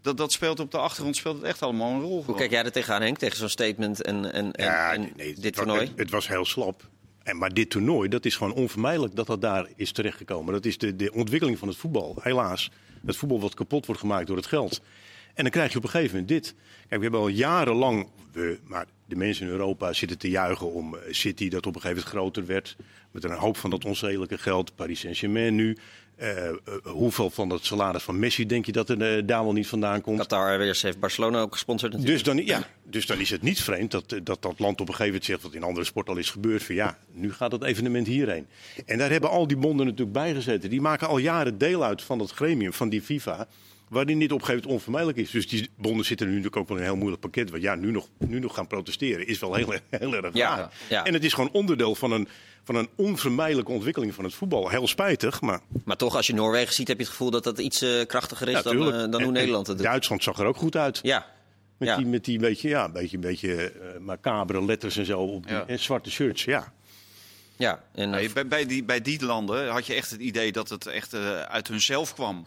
Dat, dat speelt op de achtergrond speelt het echt allemaal een rol. Hoe kijk jij er tegenaan, Henk? Tegen zo'n statement en, en, en, dit toernooi? Het, het, was heel slap. En, maar dit toernooi, dat is gewoon onvermijdelijk dat dat daar is terechtgekomen. Dat is de, de ontwikkeling van het voetbal, helaas. Het voetbal wat kapot wordt gemaakt door het geld. En dan krijg je op een gegeven moment dit. Kijk, we hebben al jarenlang, we, maar de mensen in Europa zitten te juichen om eh, City dat op een gegeven moment groter werd. Met een hoop van dat onzedelijke geld. Paris Saint-Germain nu. Uh, uh, hoeveel van het salaris van Messi denk je dat er uh, daar wel niet vandaan komt? Qatar Airways heeft Barcelona ook gesponsord natuurlijk. Dus dan, ja, dus dan is het niet vreemd dat, dat dat land op een gegeven moment zegt... wat in andere sport al is gebeurd, van ja, nu gaat het evenement hierheen. En daar hebben al die bonden natuurlijk bij gezeten. Die maken al jaren deel uit van dat gremium, van die FIFA waarin dit op een gegeven moment onvermijdelijk is. Dus die bonden zitten nu natuurlijk ook wel in een heel moeilijk pakket. Want ja, nu nog, nu nog gaan protesteren is wel heel, [LAUGHS] heel erg ja, ja. En het is gewoon onderdeel van een, van een onvermijdelijke ontwikkeling van het voetbal. Heel spijtig, maar... Maar toch, als je Noorwegen ziet, heb je het gevoel dat dat iets uh, krachtiger is dan, uh, dan hoe Nederland het doet. Duitsland zag er ook goed uit. Ja. Met, ja. Die, met die beetje, ja, beetje, beetje uh, macabere letters en zo op die, en zwarte shirts, ja. Ja, en, bij, bij, die, bij die landen had je echt het idee dat het echt uit hunzelf kwam.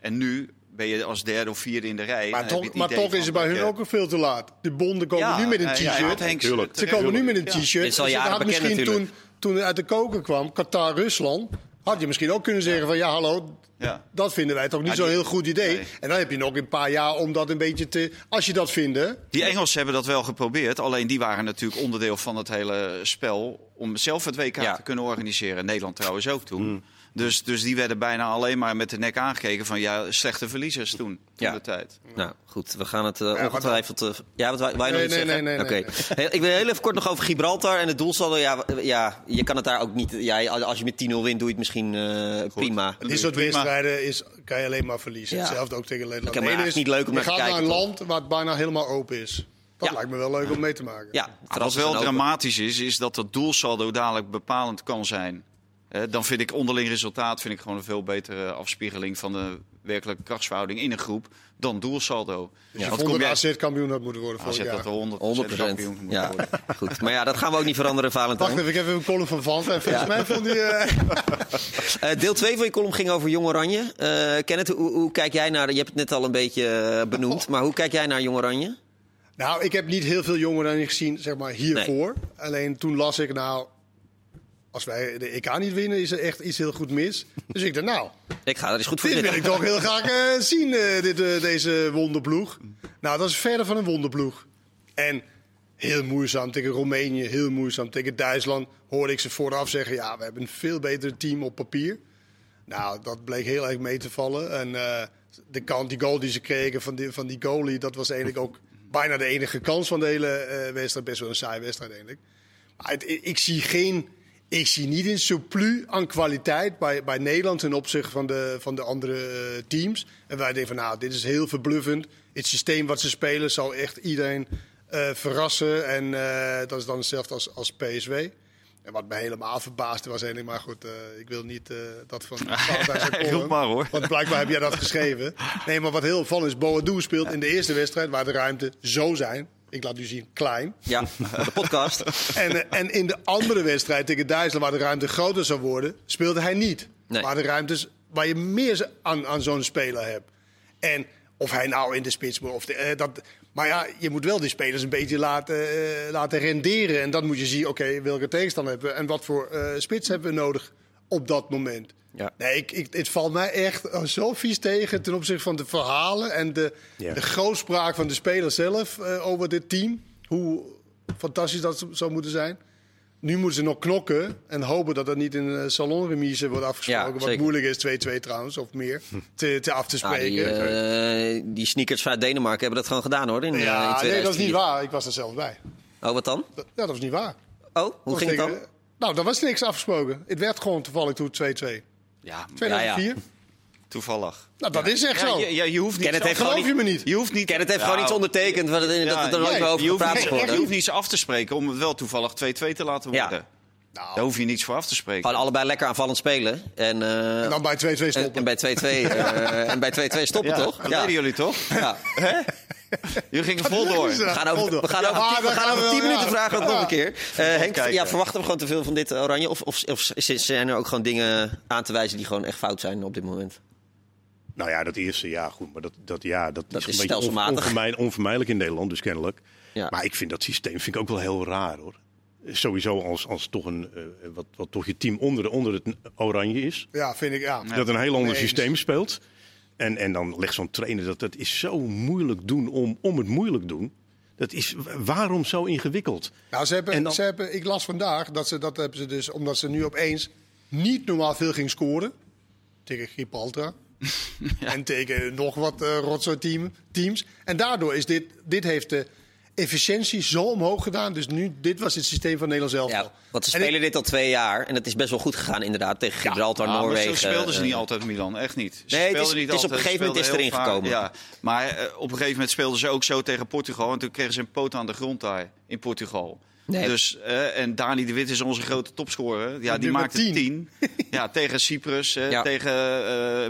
En nu ben je als derde of vierde in de rij. Maar toch, maar toch is het bij hun ook veel te laat. De bonden komen nu met een t-shirt. Ja, ze komen nu met een t-shirt. Ze had misschien toen, toen het uit de koker kwam, Qatar-Rusland... had je misschien ook kunnen zeggen van ja, hallo, ja. dat vinden wij toch niet zo'n heel goed idee. En dan heb je nog een paar jaar om dat een beetje te... Als je dat vindt... Die Engelsen hebben dat wel geprobeerd. Alleen die waren natuurlijk onderdeel van het hele spel... om zelf het WK te kunnen organiseren. Nederland trouwens ook toen. Mm. Dus, dus die werden bijna alleen maar met de nek aangekeken van ja, slechte verliezers toen, toen ja. de tijd. Nou goed, we gaan het uh, ongetwijfeld... Uh, ja, wat wij, wij nee, nog nee, zeggen? Nee, nee, okay. Ik wil heel even kort nog over Gibraltar en het doelsaldo. Ja, ja, je kan het daar ook niet... Ja, als je met 10-0 wint, doe je het misschien uh, prima. Dit soort wedstrijden is, kan je alleen maar verliezen. Ja. Hetzelfde ook tegen Nederland. Ik het is niet leuk om naar te kijken. Je gaat naar een land waar het bijna helemaal open is. Dat ja. lijkt me wel leuk om mee te maken. Ja, wat wel dramatisch is, is dat het doelsaldo dadelijk bepalend kan zijn dan vind ik onderling resultaat vind ik gewoon een veel betere afspiegeling van de werkelijke krachtsverhouding in een groep dan doelsaldo. Dus ja. je vond dat AZ kampioen had moeten worden AZ dat 100%, 100%. kampioen moet ja. worden. [LAUGHS] Goed, maar ja, dat gaan we ook niet veranderen, Valentijn. Wacht even, ik heb even een column van Van. [LAUGHS] En volgens mij vond hij... Uh... uh, [LAUGHS] deel 2 van je column ging over Jong Oranje. Uh, Kenneth, hoe, hoe, kijk jij naar... Je hebt het net al een beetje benoemd, maar hoe kijk jij naar Jong Oranje? Nou, ik heb niet heel veel Jong Oranje gezien, zeg maar, hiervoor. Nee. Alleen toen las ik, nou, als wij de EK niet winnen, is er echt iets heel goed mis. Dus ik dacht, nou... Ik ga er eens goed voor Dit wil ik toch heel graag uh, zien, uh, dit, uh, deze wonderploeg. Nou, dat is verder van een wonderploeg. En heel moeizaam tegen Roemenië, heel moeizaam tegen Duitsland. Hoorde ik ze vooraf zeggen, ja, we hebben een veel beter team op papier. Nou, dat bleek heel erg mee te vallen. En de kant, die goal die ze kregen van die, van die goalie, dat was eigenlijk ook bijna de enige kans van de hele wedstrijd. Best wel een saai wedstrijd eigenlijk. Maar ik zie geen... Ik zie niet een surplus aan kwaliteit bij, bij Nederland ten opzichte van de, van de andere uh, teams. En wij denken van nou, dit is heel verbluffend. Het systeem wat ze spelen zal echt iedereen uh, verrassen. En dat is dan hetzelfde als, als PSW. En wat me helemaal verbaasde was eigenlijk, maar goed, uh, ik wil niet uh, dat van [LAUGHS] Roep maar hoor. Want blijkbaar heb jij dat geschreven. Nee, maar wat heel opvallend is, Boadu speelt in de eerste wedstrijd waar de ruimte zo zijn. Ik laat u zien, klein. Ja, de podcast. [LAUGHS] en, uh, en in de andere wedstrijd tegen Duitsland, waar de ruimte groter zou worden, speelde hij niet. Nee. Waar de ruimtes, waar je meer aan, aan zo'n speler hebt. En of hij nou in de spits moet, of de, dat, maar ja, je moet wel die spelers een beetje laten, uh, laten renderen. En dan moet je zien, oké, welke tegenstander hebben we en wat voor uh, spits hebben we nodig op dat moment. Ja. Nee, ik, ik, het valt mij echt zo vies tegen ten opzichte van de verhalen en de, ja. de grootspraak van de speler zelf uh, over dit team. Hoe fantastisch dat zou moeten zijn. Nu moeten ze nog knokken en hopen dat dat niet in een salonremise wordt afgesproken. wat moeilijk is, 2-2 trouwens, of meer, te, te af te ah, spreken. die, uh, die, sneakers vanuit Denemarken hebben dat gewoon gedaan hoor. In, ja, nee, dat is niet waar. Ik was er zelf bij. Oh, wat dan? Dat, ja, dat was niet waar. Oh, hoe ging het dan? nou, er was niks afgesproken. Het werd gewoon toevallig toen 2-2. Ja, 2004. Ja, ja. Toevallig. Nou, dat is echt ja, zo. Je, je, je hoeft niet. Kenneth heeft geloof je me niet. Je hoeft niet. Kenneth heeft ja, gewoon iets ondertekend. Wat het, dat het er over gepraat wordt. Je hoeft niets af te spreken om het wel toevallig 2-2 te laten worden. Nou. Daar hoef je niets voor af te spreken. Gewoon allebei lekker aanvallend spelen. En, uh, en dan bij 2-2 stoppen. En, [LAUGHS] en bij 2-2 uh, en bij 2-2 stoppen, ja, toch? Dat ja. deden jullie toch? Ja. [LAUGHS] Jullie gingen vol door. We gaan over, we gaan over, tien, we gaan over 10 minuten vragen we nog een keer. Uh, Henk, ja, verwachten we gewoon te veel van dit oranje? Of, of, of zijn er ook gewoon dingen aan te wijzen die gewoon echt fout zijn op dit moment? Nou ja, dat eerste, ja, goed. Maar dat, dat, ja, dat, dat is, is een beetje onvermijdelijk, onvermijdelijk in Nederland, dus kennelijk. Ja. Maar ik vind dat systeem vind ik ook wel heel raar, hoor sowieso als, als toch een, uh, wat, wat toch je team onder, onder het oranje is. Ja, vind ik, ja. Dat een heel ander systeem speelt. En, en dan legt zo'n trainer dat dat is zo moeilijk doen om, om het moeilijk doen. Dat is waarom zo ingewikkeld? Nou, ze hebben, dan... ze hebben, ik las vandaag dat ze dat hebben ze dus omdat ze nu opeens niet normaal veel ging scoren tegen Gibraltar. [LAUGHS] ja. En tegen nog wat uh, rotzooi team, teams. En daardoor is dit, dit heeft de efficiëntie zo omhoog gedaan. Dus nu, dit was het systeem van Nederland zelf. Ja, want ze spelen dit al twee jaar en het is best wel goed gegaan inderdaad tegen Gibraltar, ja, Noorwegen. Maar zo speelden ze niet altijd Milan, echt niet. Ze nee, het is, niet het is op een gegeven moment is erin gekomen. Ja, maar uh, op een gegeven moment speelden ze ook zo tegen Portugal en toen kregen ze een poot aan de grond daar in Portugal. Nee. Dus, uh, en Dani de Wit is onze grote topscorer. Ja, die maakte tien. tien. [LAUGHS] ja, tegen Cyprus, ja. tegen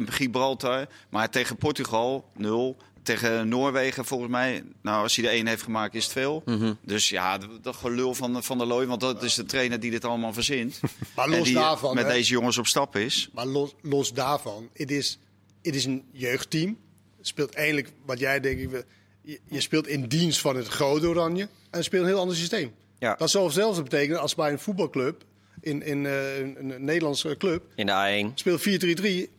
uh, Gibraltar. Maar tegen Portugal nul tegen Noorwegen volgens mij. Nou, als hij de één heeft gemaakt, is het veel. Mm -hmm. Dus ja, dat gelul van, van der Looy, want dat is de trainer die dit allemaal verzint. [LAUGHS] maar los en die daarvan, met hè? deze jongens op stap is. Maar los, los daarvan, het is, het is een jeugdteam. Het speelt eigenlijk, wat jij denk ik, je, je speelt in dienst van het grote oranje en speelt een heel ander systeem. Ja. Dat zou zelfs betekenen als bij een voetbalclub in, in uh, een, Nederlandse club. In de A1. Speelt 4-3-3,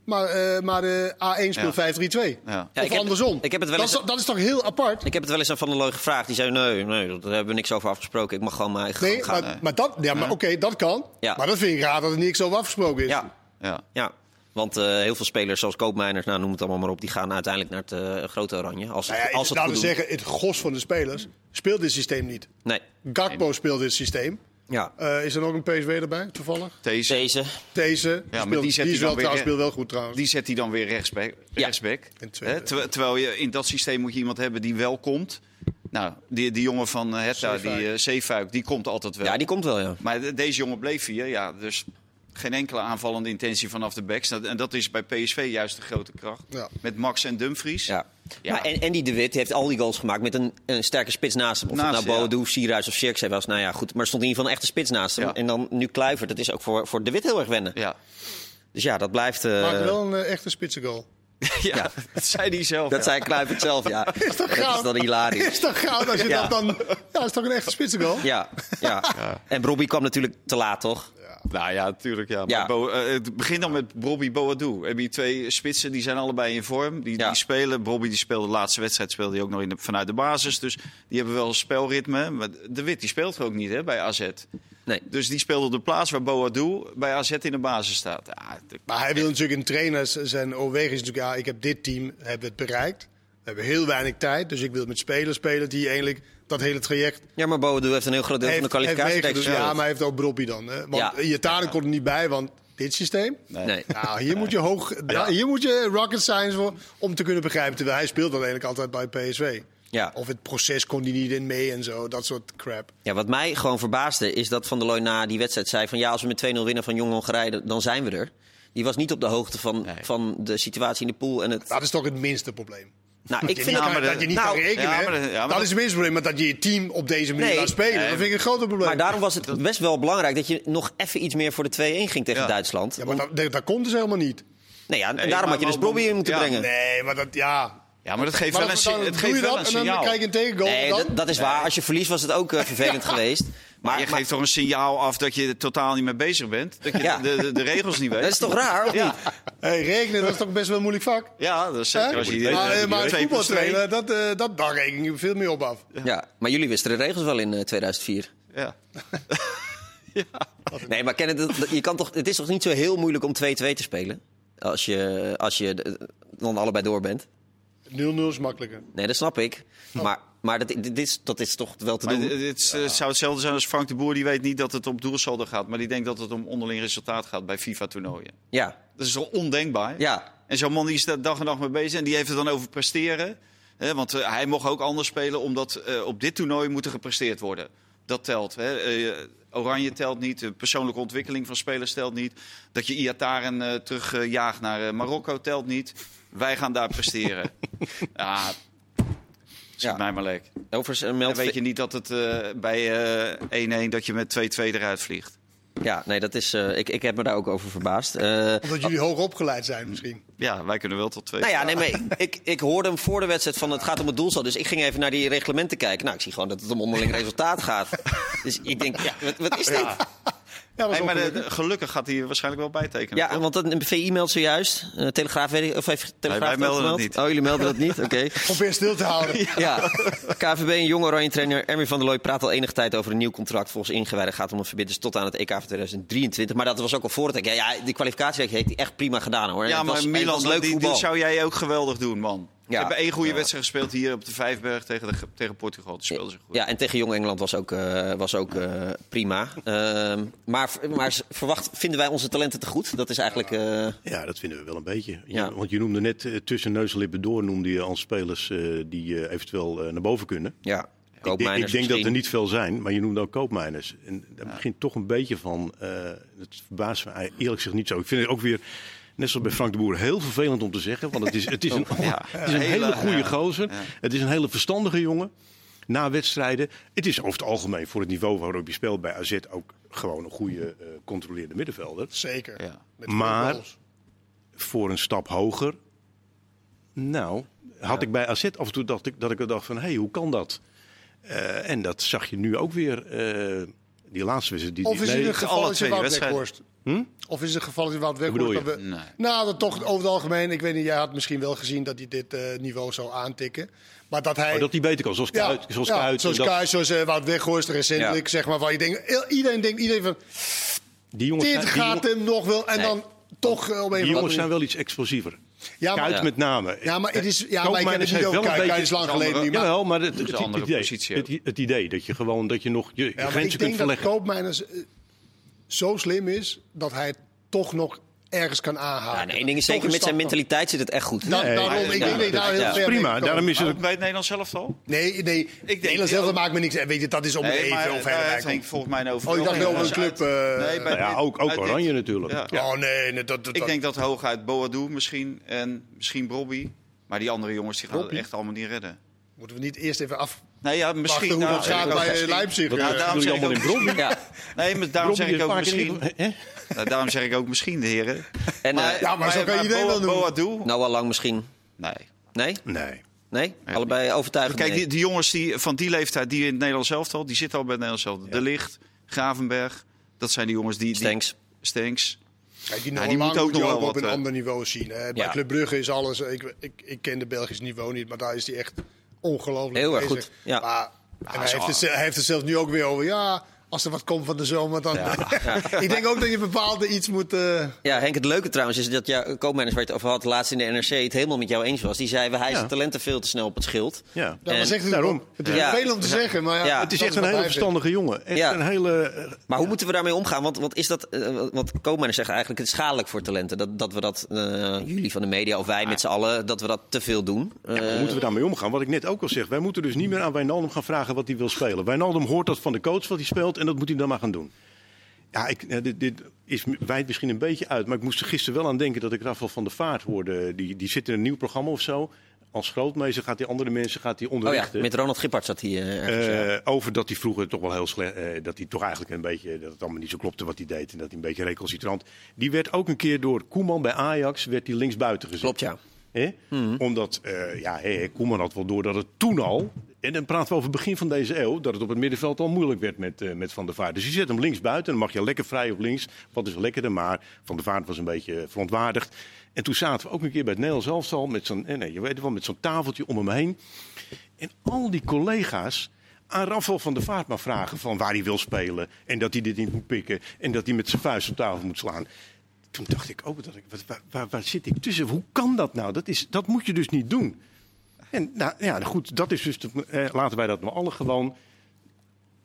maar, uh, maar de A1 speelt ja. 5-3-2. Ja. Of ik andersom. ik heb het wel eens, dat, is, dat, is, toch heel apart? Ik heb het wel eens aan Van der Looy gevraagd. Die zei, nee, nee, daar hebben we niks over afgesproken. Ik mag gewoon mijn eigen nee, gaan. Maar, maar, dat, ja, maar oké, okay, dat kan. Ja. Maar dat vind ik raar dat er niks over afgesproken is. Ja, ja. ja. Want uh, heel veel spelers zoals Koopmeiners, nou, noem het allemaal maar op, die gaan uiteindelijk naar het uh, grote oranje. Als, nou ja, als het laten we zeggen, het gros van de spelers speelt dit systeem niet. Nee. Gakpo nee. speelt dit systeem. Ja. Uh, is er nog een PSW erbij, toevallig? Deze. Deze. Deze. Ja, speelt, maar die zet die hij dan wel, weer, speelt wel goed trouwens. Die zet hij dan weer rechtsback. Ja. rechtsback. Hè? Ter, terwijl je in dat systeem moet je iemand hebben die wel komt. Nou, die, die jongen van Hertha, die uh, Zeefuik, die komt altijd wel. Ja, die komt wel, ja. Maar de, deze jongen bleef hier, ja. Dus geen enkele aanvallende intentie vanaf de backs. En dat is bij PSV juist de grote kracht. Ja. Met Max en Dumfries. Ja. Ja. Maar en Andy de Wit heeft al die goals gemaakt met een, een sterke spits naast hem. Of naast, het nou ja. Sierhuis of Sjerkse was. Nou ja, goed. Maar er stond in ieder geval een echte spits naast hem. Ja. En dan nu Kluivert. Dat is ook voor, voor de Wit heel erg wennen. Ja. Dus ja, dat blijft... Uh... Maakt wel een uh, echte spitsengoal. ja, [LAUGHS] ja, dat zei hij zelf. Dat zei Kluivert zelf, ja. [LAUGHS] is toch dat is dan hilarisch. Is toch goud als je dat dan... Ja, dat is toch een echte spitsengoal? Ja, ja. En Robbie kwam natuurlijk te laat, toch? Nou ja, natuurlijk. Ja. ja. Bo, uh, het begint dan met Bobby Boadu. Heb je twee spitsen, die zijn allebei in vorm. Die, ja. die spelen. Bobby die speelde de laatste wedstrijd speelde hij ook nog in de, vanuit de basis. Dus die hebben wel een spelritme. Maar de Wit die speelt ook niet hè, bij AZ. Nee. Dus die speelde op de plaats waar Boadu bij AZ in de basis staat. Ja, de... Maar hij wil natuurlijk een trainer zijn overweging is natuurlijk... Ja, ik heb dit team, heb het bereikt. We hebben heel weinig tijd, dus ik wil met spelers spelen die eigenlijk dat hele traject... Ja, maar Boadu heeft een heel groot deel van de kwalificatie. Dus ja, maar hij heeft ook Broppie dan. Hè? Want ja. Komt er niet bij, want dit systeem? Nee. Nou, hier moet je hoog, ja. hier moet je rocket science voor om te kunnen begrijpen. Terwijl hij speelt eigenlijk altijd bij PSV. Ja. Of het proces kon hij niet in mee en zo, dat soort crap. Ja, wat mij gewoon verbaasde is dat Van der Looy na die wedstrijd zei van ja, als we met 2-0 winnen van Jong Hongarije, dan zijn we er. Die was niet op de hoogte van, van de situatie in de pool. En het... Dat is toch het minste probleem. Nou, [LAUGHS] ik vind dat, dat je niet nou, kan rekenen. Ja, maar ja, maar dat is het minste probleem. Maar dat je je team op deze manier nee, laat spelen, dat vind ik een groter probleem. Maar daarom was het best wel belangrijk dat je nog even iets meer voor de 2-1 ging tegen Duitsland. Ja, maar dat, dat, komt dus helemaal niet. Nee, ja, en daarom had je dus Bobby in moeten brengen. Nee, maar dat, ja... Ja, maar dat geeft wel een, het geeft wel een signaal. En dan krijg je een tegengoal. Nee, dat, dat, is waar. Als je verliest was het ook uh, vervelend [LAUGHS] geweest. Maar, je geeft toch een signaal af dat je er totaal niet mee bezig bent? Dat je ja. de, de, de, regels niet weet? Dat is toch raar, of ja. Hey, rekenen, dat is toch best wel een moeilijk vak? Ja, dat is zeker als je... Maar, uh, maar voetbaltrainen, dat, uh, dat, daar reken je veel meer op af. Ja, maar jullie wisten de regels wel in uh, 2004. Ja. [LAUGHS] ja. Nee, maar Kenneth, je kan toch, het is toch niet zo heel moeilijk om 2-2 te spelen? Als je, als je dan allebei door bent. 0-0 is makkelijker. Nee, dat snap ik. Oh. Maar, maar dat, dit is, dat is toch wel te maar doen. Dit, ja. zou hetzelfde zijn als Frank de Boer. Die weet niet dat het om doelsaldo gaat. Maar die denkt dat het om onderling resultaat gaat bij FIFA-toernooien. Ja. Dat is toch ondenkbaar? Ja. En zo'n man die is daar dag en nacht mee bezig. En die heeft het dan over presteren. Hè, want uh, hij mocht ook anders spelen. Omdat uh, op dit toernooi moet er gepresteerd worden. Dat telt. Hè. Uh, Oranje telt niet. De persoonlijke ontwikkeling van spelers telt niet. Dat je Iataren terugjaagt naar Marokko telt niet. Wij gaan daar presteren. [LAUGHS] ja, ja. mij maar lek. Overigens uh, meldt... weet je niet dat het uh, bij 1-1 uh, dat je met 2-2 eruit vliegt. Ja, nee, dat is. Uh, ik, ik heb me daar ook over verbaasd. Uh, Omdat jullie hoog opgeleid zijn, misschien. Ja, wij kunnen wel tot twee. Nou ja, nee, maar ik, ik hoorde hem voor de wedstrijd van het gaat om het doelstel. Dus ik ging even naar die reglementen kijken. Nou, ik zie gewoon dat het om onderling resultaat gaat. Dus ik denk, ja, wat, wat is dit? Ja. Ja, hey, maar de, de, gelukkig gaat hij waarschijnlijk wel bijtekenen. Ja, want een VI meldt zojuist. Uh, Telegraaf, weet ik, of heeft Telegraaf nee, wij melden het niet. Oh, jullie melden dat niet? Oké. [LAUGHS] Okay. Probeer stil te houden. [LAUGHS] ja. ja. KVB en jonge oranje trainer Erwin van der Looy praat al enige tijd over een nieuw contract. Volgens ingewijden gaat om een verbinding tot aan het EK van 2023. Maar dat was ook al voor het EK. Ja, ja die kwalificatie heeft hij echt prima gedaan hoor. Ja, maar was, Milan, leuk die, dit zou jij ook geweldig doen, man. Ja. We hebben één goede wedstrijd gespeeld hier op de Vijfberg tegen, de, tegen Portugal. Dat speelden ze goed. Ja, en tegen Jong Engeland was ook, uh, was ook uh, prima. Uh, maar, maar verwacht, vinden wij onze talenten te goed? Dat is eigenlijk... Uh... Ja, dat vinden we wel een beetje. Ja. Want je noemde net tussen neus en lippen door noemde je als spelers die eventueel naar boven kunnen. Ja. Ik, ik, denk misschien. dat er niet veel zijn, maar je noemde ook koopmijners. En daar ja. begint toch een beetje van. het verbaast me eerlijk gezegd niet zo. Ik vind het ook weer Net zoals bij Frank de Boer, heel vervelend om te zeggen. Want het is, het is [LAUGHS] een, ja, het is een hele, hele goede gozer. Ja. Het is een hele verstandige jongen. Na wedstrijden. Het is over het algemeen voor het niveau waarop je speelt bij AZ ook gewoon een goede uh, controleerde middenvelder. Zeker. Ja. Maar voor een stap hoger. Nou, had ik bij AZ af en toe dacht ik, dat ik dacht van, hé, hey, hoe kan dat? Uh, en dat zag je nu ook weer. Uh, die laatste wedstrijd. Die, of is nee, het een geval dat je Wout hm? Of is het een geval dat je Wout Weghorst... We... Nee. Nou, dat toch over het algemeen. Ik weet niet, jij had misschien wel gezien dat hij dit uh, niveau zou aantikken. Maar dat hij... Oh, dat hij beter kan, zoals ja, Kuit. Zoals ja, Kuit, zoals, Kuit, zoals uh, Wout Weghorst recentelijk, ja. zeg maar. Waar je denkt, iedereen denkt iedereen van... Die jongens dit gaat hem nog wel. En nee. dan toch uh, om een Die jongens zijn wel iets explosiever. Ja, maar, Kuit met name. Ja, maar het is, ja, maar ik ken het niet ook. Kuit, Kuit is lang geleden niet. Maar... Jawel, maar het, het, het, idee, het, het, idee dat je gewoon dat je nog je, je ja, grenzen kunt verleggen. Ik denk dat Koopmijners zo slim is dat hij toch nog ergens kan aanhalen. Ja, en één ding is zeker, met zijn mentaliteit zit het echt goed. Da nee, daarom, ik denk ja, daar heel ja. ver Prima, daarom is het... Bij het Nederlands zelf al? Nee, nee. Ik Nederlands zelf maakt me niks. Weet je, dat is om nee, even of verder. Nee, volgens mij over. Oh, ik dacht wel een club. Nee, ja, ook, ook Oranje natuurlijk. Oh nee, nee dat, dat, Ik denk dat hooguit Boadu misschien en misschien Bobby. Maar die andere jongens die gaan het echt allemaal niet redden. Moeten we niet eerst even af... Nee, ja, misschien. hoe nou, dat gaat bij Leipzig. Ja, daarom zeg ik ook, in. Ja. [LAUGHS] Nee, maar daarom zeg ik ook misschien. Nou, daarom zeg ik ook misschien, de heren. En, maar, uh, ja, maar zo kan je iedereen wel doen. Nou, al lang misschien. Nee. Nee? Nee. Nee? Allebei overtuigend. Kijk, nee. die, die, jongens die, van die leeftijd, die in het Nederlands elftal, die zitten al bij het Nederlands elftal. Ja. De Licht, Gravenberg, dat zijn die jongens die... Stenks. Stenks. Kijk, die, ja, die moet ook nog wel op een ander niveau zien. Hè. Bij ja. Club Brugge is alles... Ik, ik, ik ken de Belgisch niveau niet, maar daar is die echt ongelooflijk Heel erg bezig. goed. Ja. Maar, en hij, heeft het, hij heeft het zelfs nu ook weer over... Ja, als er wat komt van de zomer, dan... [LAUGHS] ik denk ook dat je bepaalde iets moet... Uh... Ja, Henk, het leuke trouwens is dat jouw koopmanager waar het over had... laatst in de NRC het helemaal met jou eens was. Die zei, we hijsen ja. talenten veel te snel op het schild. Ja, en... dat zegt daarom. Het is veel om te zeggen, maar ja, het is echt een hele verstandige jongen. Echt een hele... Maar hoe moeten we daarmee omgaan? Want, want is dat... Uh, want koopmanagers zeggen eigenlijk, het is schadelijk voor talenten. Dat, dat we dat, uh, jullie van de media of wij met z'n allen, dat we dat te veel doen. hoe moeten we daarmee omgaan? Wat ik net ook al zeg, wij moeten dus niet meer aan Wijnaldum gaan vragen wat hij wil spelen. Wijnaldum hoort dat van de coach wat hij speelt en dat moet hij dan maar gaan doen. Ja, ik, dit, dit is wijdt misschien een beetje uit. Maar ik moest er gisteren wel aan denken dat ik Rafael van der Vaart hoorde. Die, die zit in een nieuw programma of zo. Als grootmeester gaat hij andere mensen gaat hij onderrichten. Oh ja, met Ronald Gippard zat hij uh, Over dat hij vroeger toch wel heel slecht... Uh, dat hij toch eigenlijk een beetje... Dat het allemaal niet zo klopte wat hij deed. En dat hij een beetje recalcitrant... Die werd ook een keer door Koeman bij Ajax... werd hij linksbuiten gezet. Klopt, ja. Mm. Omdat, ja, hey, Koeman had wel door dat het toen al en dan praten we over het begin van deze eeuw, dat het op het middenveld al moeilijk werd met, uh, met Van der Vaart. Dus je zet hem links buiten, dan mag je lekker vrij op links. Wat is lekkerder, maar Van der Vaart was een beetje verontwaardigd. En toen zaten we ook een keer bij het Nederlands elftal met zo'n, eh, nee, je weet wel, met zo'n tafeltje om hem heen. En al die collega's aan Rafael van der Vaart maar vragen van waar hij wil spelen. En dat hij dit niet moet pikken. En dat hij met zijn vuist op tafel moet slaan. Toen dacht ik ook, dat ik, waar, waar, waar zit ik tussen? Hoe kan dat nou? Dat, is, dat moet je dus niet doen. En nou, ja, goed, dat is dus. eh, laten wij dat maar alle gewoon.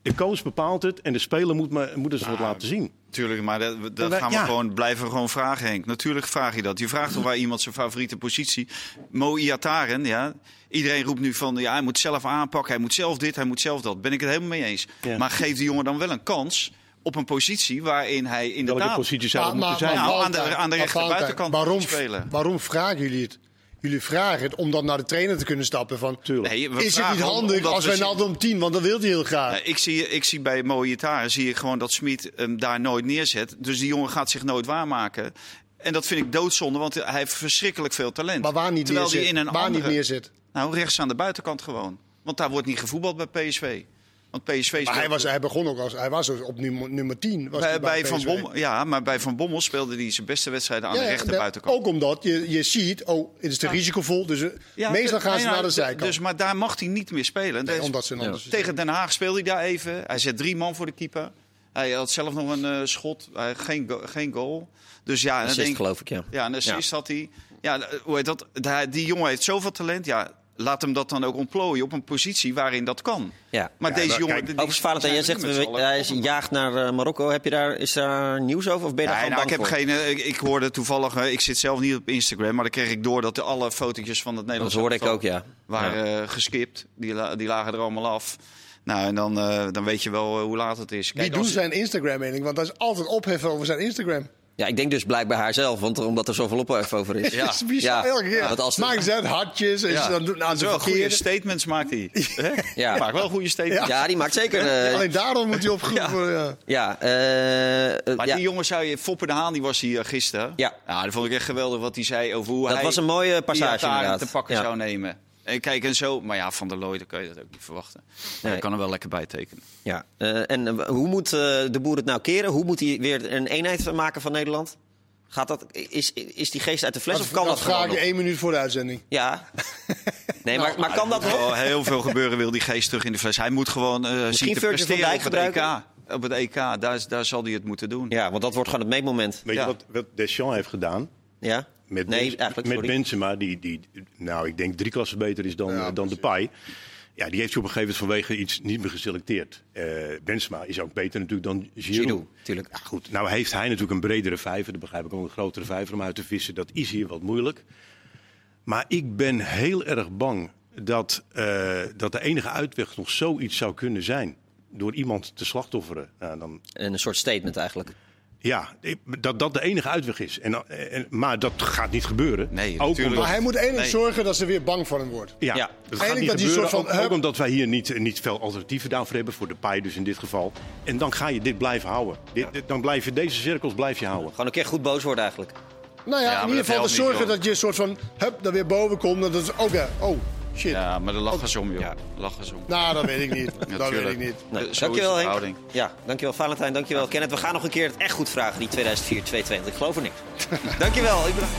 De coach bepaalt het en de speler moet, maar, moet het wat laten zien. Tuurlijk, maar dat, dat gaan we gewoon blijven gewoon vragen, Henk. Natuurlijk vraag je dat. Je vraagt toch waar iemand zijn favoriete positie. Mo Iataren, ja. Iedereen roept nu van ja, hij moet zelf aanpakken, hij moet zelf dit, hij moet zelf dat. Ben ik het helemaal mee eens. Maar geef die jongen dan wel een kans op een positie waarin hij inderdaad... Welke positie zou maar, moeten zijn? Nou, aan de, aan de rechterbuitenkant waarom, spelen. Waarom vragen jullie het? Jullie vragen het om dan naar de trainer te kunnen stappen. Van, nee, is het niet handig als wij nou om tien, want dan wil hij heel graag. ik, zie, ik zie bij mooie Taren zie ik gewoon dat Smit hem daar nooit neerzet. Dus die jongen gaat zich nooit waarmaken. En dat vind ik doodzonde, want hij heeft verschrikkelijk veel talent. Maar waar niet Terwijl? Hij in een waar andere, niet neerzet? Nou, rechts aan de buitenkant gewoon. Want daar wordt niet gevoetbald bij PSV. Want PSV maar hij, was, hij begon ook als hij was op nummer, nummer 10. Was bij, bij Van Bommel, ja, maar bij Van Bommel speelde hij zijn beste wedstrijden aan de rechter buitenkant. Ook omdat je, je ziet, oh, het is te risicovol. Dus eh, meestal gaan ze naar de zijkant. Dus, maar daar mag hij niet meer spelen. Nee, omdat ze tegen Den Haag speelde hij daar even. Hij zet drie man voor de keeper. Hij had zelf nog een uh, schot, uh, geen, geen goal. Dus ja, assist, denk, geloof ik, ja. Ja, een assist had hij. Ja, hoe heet dat? Die jongen heeft zoveel talent. Ja, laat hem dat dan ook ontplooien op een positie waarin dat kan. Ja. Maar deze jongen... Kijk, overigens, Valentijn, jij zegt we, hij is jaagt naar uh, Marokko. Heb je daar, is daar nieuws over of ben je daar nou, ik heb geen. Uh, ik, ik, hoorde toevallig, uh, ik zit zelf niet op Instagram, maar dan kreeg ik door dat de alle fotootjes van het Nederlands dat hoorde ik ook, ja. waren geskipt. Die, die lagen er allemaal af. Nou, en dan, dan weet je wel hoe laat het is. Kijk, Wie doet zijn Instagram-mening? Want dat is altijd opheffen over zijn Instagram. Ja, ik denk dus blijkbaar haar zelf, want omdat er zoveel ophef over is. [LAUGHS] Ja, ja. elke keer. Ja. Maakt ze hartjes. En ja. dan doen aan de goede statements maakt hij. [LAUGHS] ja. Maakt wel goede statements. Ja, die maakt zeker. Uh... Alleen daarom moet hij opgeroepen worden. Ja. ja uh, maar die jongen zou je... Foppe de Haan, die was hier gisteren. Ja. ja. Dat vond ik echt geweldig wat hij zei over hoe dat hij... Dat was een mooie passage inderdaad. te pakken zou nemen. En kijk, en zo. Maar ja, van der Looy, kan je dat ook niet verwachten. Nee. Hij kan er wel lekker bij tekenen. Ja. Uh, en hoe moet de boer het nou keren? Hoe moet hij weer een eenheid maken van Nederland? Gaat dat, is, is die geest uit de fles of kan dat, dat vraag je één minuut voor de uitzending. Ja. [LAUGHS] Nee, maar, maar kan dat nog? Heel veel gebeuren wil die geest terug in de fles. Hij moet gewoon uh, zien te presteren op het EK. Op het EK, daar, daar zal hij het moeten doen. Ja, want dat wordt gewoon het meetmoment. Weet ja. je wat, wat Deschamps heeft gedaan? Ja? Met, nee, met Benzema, die, die nou, ik denk drie klassen beter is dan, ja, dan de Pai. Ja, die heeft je op een gegeven moment vanwege iets niet meer geselecteerd. Uh, Benzema is ook beter natuurlijk dan Giroud. Giroud tuurlijk. Ja, goed, nou heeft hij natuurlijk een bredere vijver. Dat begrijp ik ook een grotere vijver om uit te vissen. Dat is hier wat moeilijk. Maar ik ben heel erg bang dat, uh, dat de enige uitweg nog zoiets zou kunnen zijn. Door iemand te slachtofferen. Nou, dan... Een soort statement eigenlijk. Ja, dat dat de enige uitweg is. En, en, maar dat gaat niet gebeuren. Nee, ook omdat... Maar hij moet eigenlijk nee. zorgen dat ze weer bang voor hem wordt. Ja, ja. dat gaat niet dat gebeuren. Soort van, ook, ook, omdat wij hier niet, niet veel alternatieven daarvoor hebben. Voor de paai dus in dit geval. En dan ga je dit blijven houden. Dit, dan blijf je deze cirkels blijf je houden. Gewoon een keer goed boos worden eigenlijk. Nou ja, in ieder geval zorgen dat je een soort van... Hup, er weer boven komt. Dat is ook... Oh, Shit. Ja, maar de lachen ze om, joh. Ja. Lachen ze om. Nou, dat weet ik niet. [LAUGHS] dat weet ik niet. Nee. Dankjewel, Henk. Ja, dankjewel, Valentijn. Dankjewel, Kenneth. We gaan nog een keer het echt goed vragen, die 2004-2022. Ik geloof er niks. [LAUGHS] dankjewel. Ik bedankt.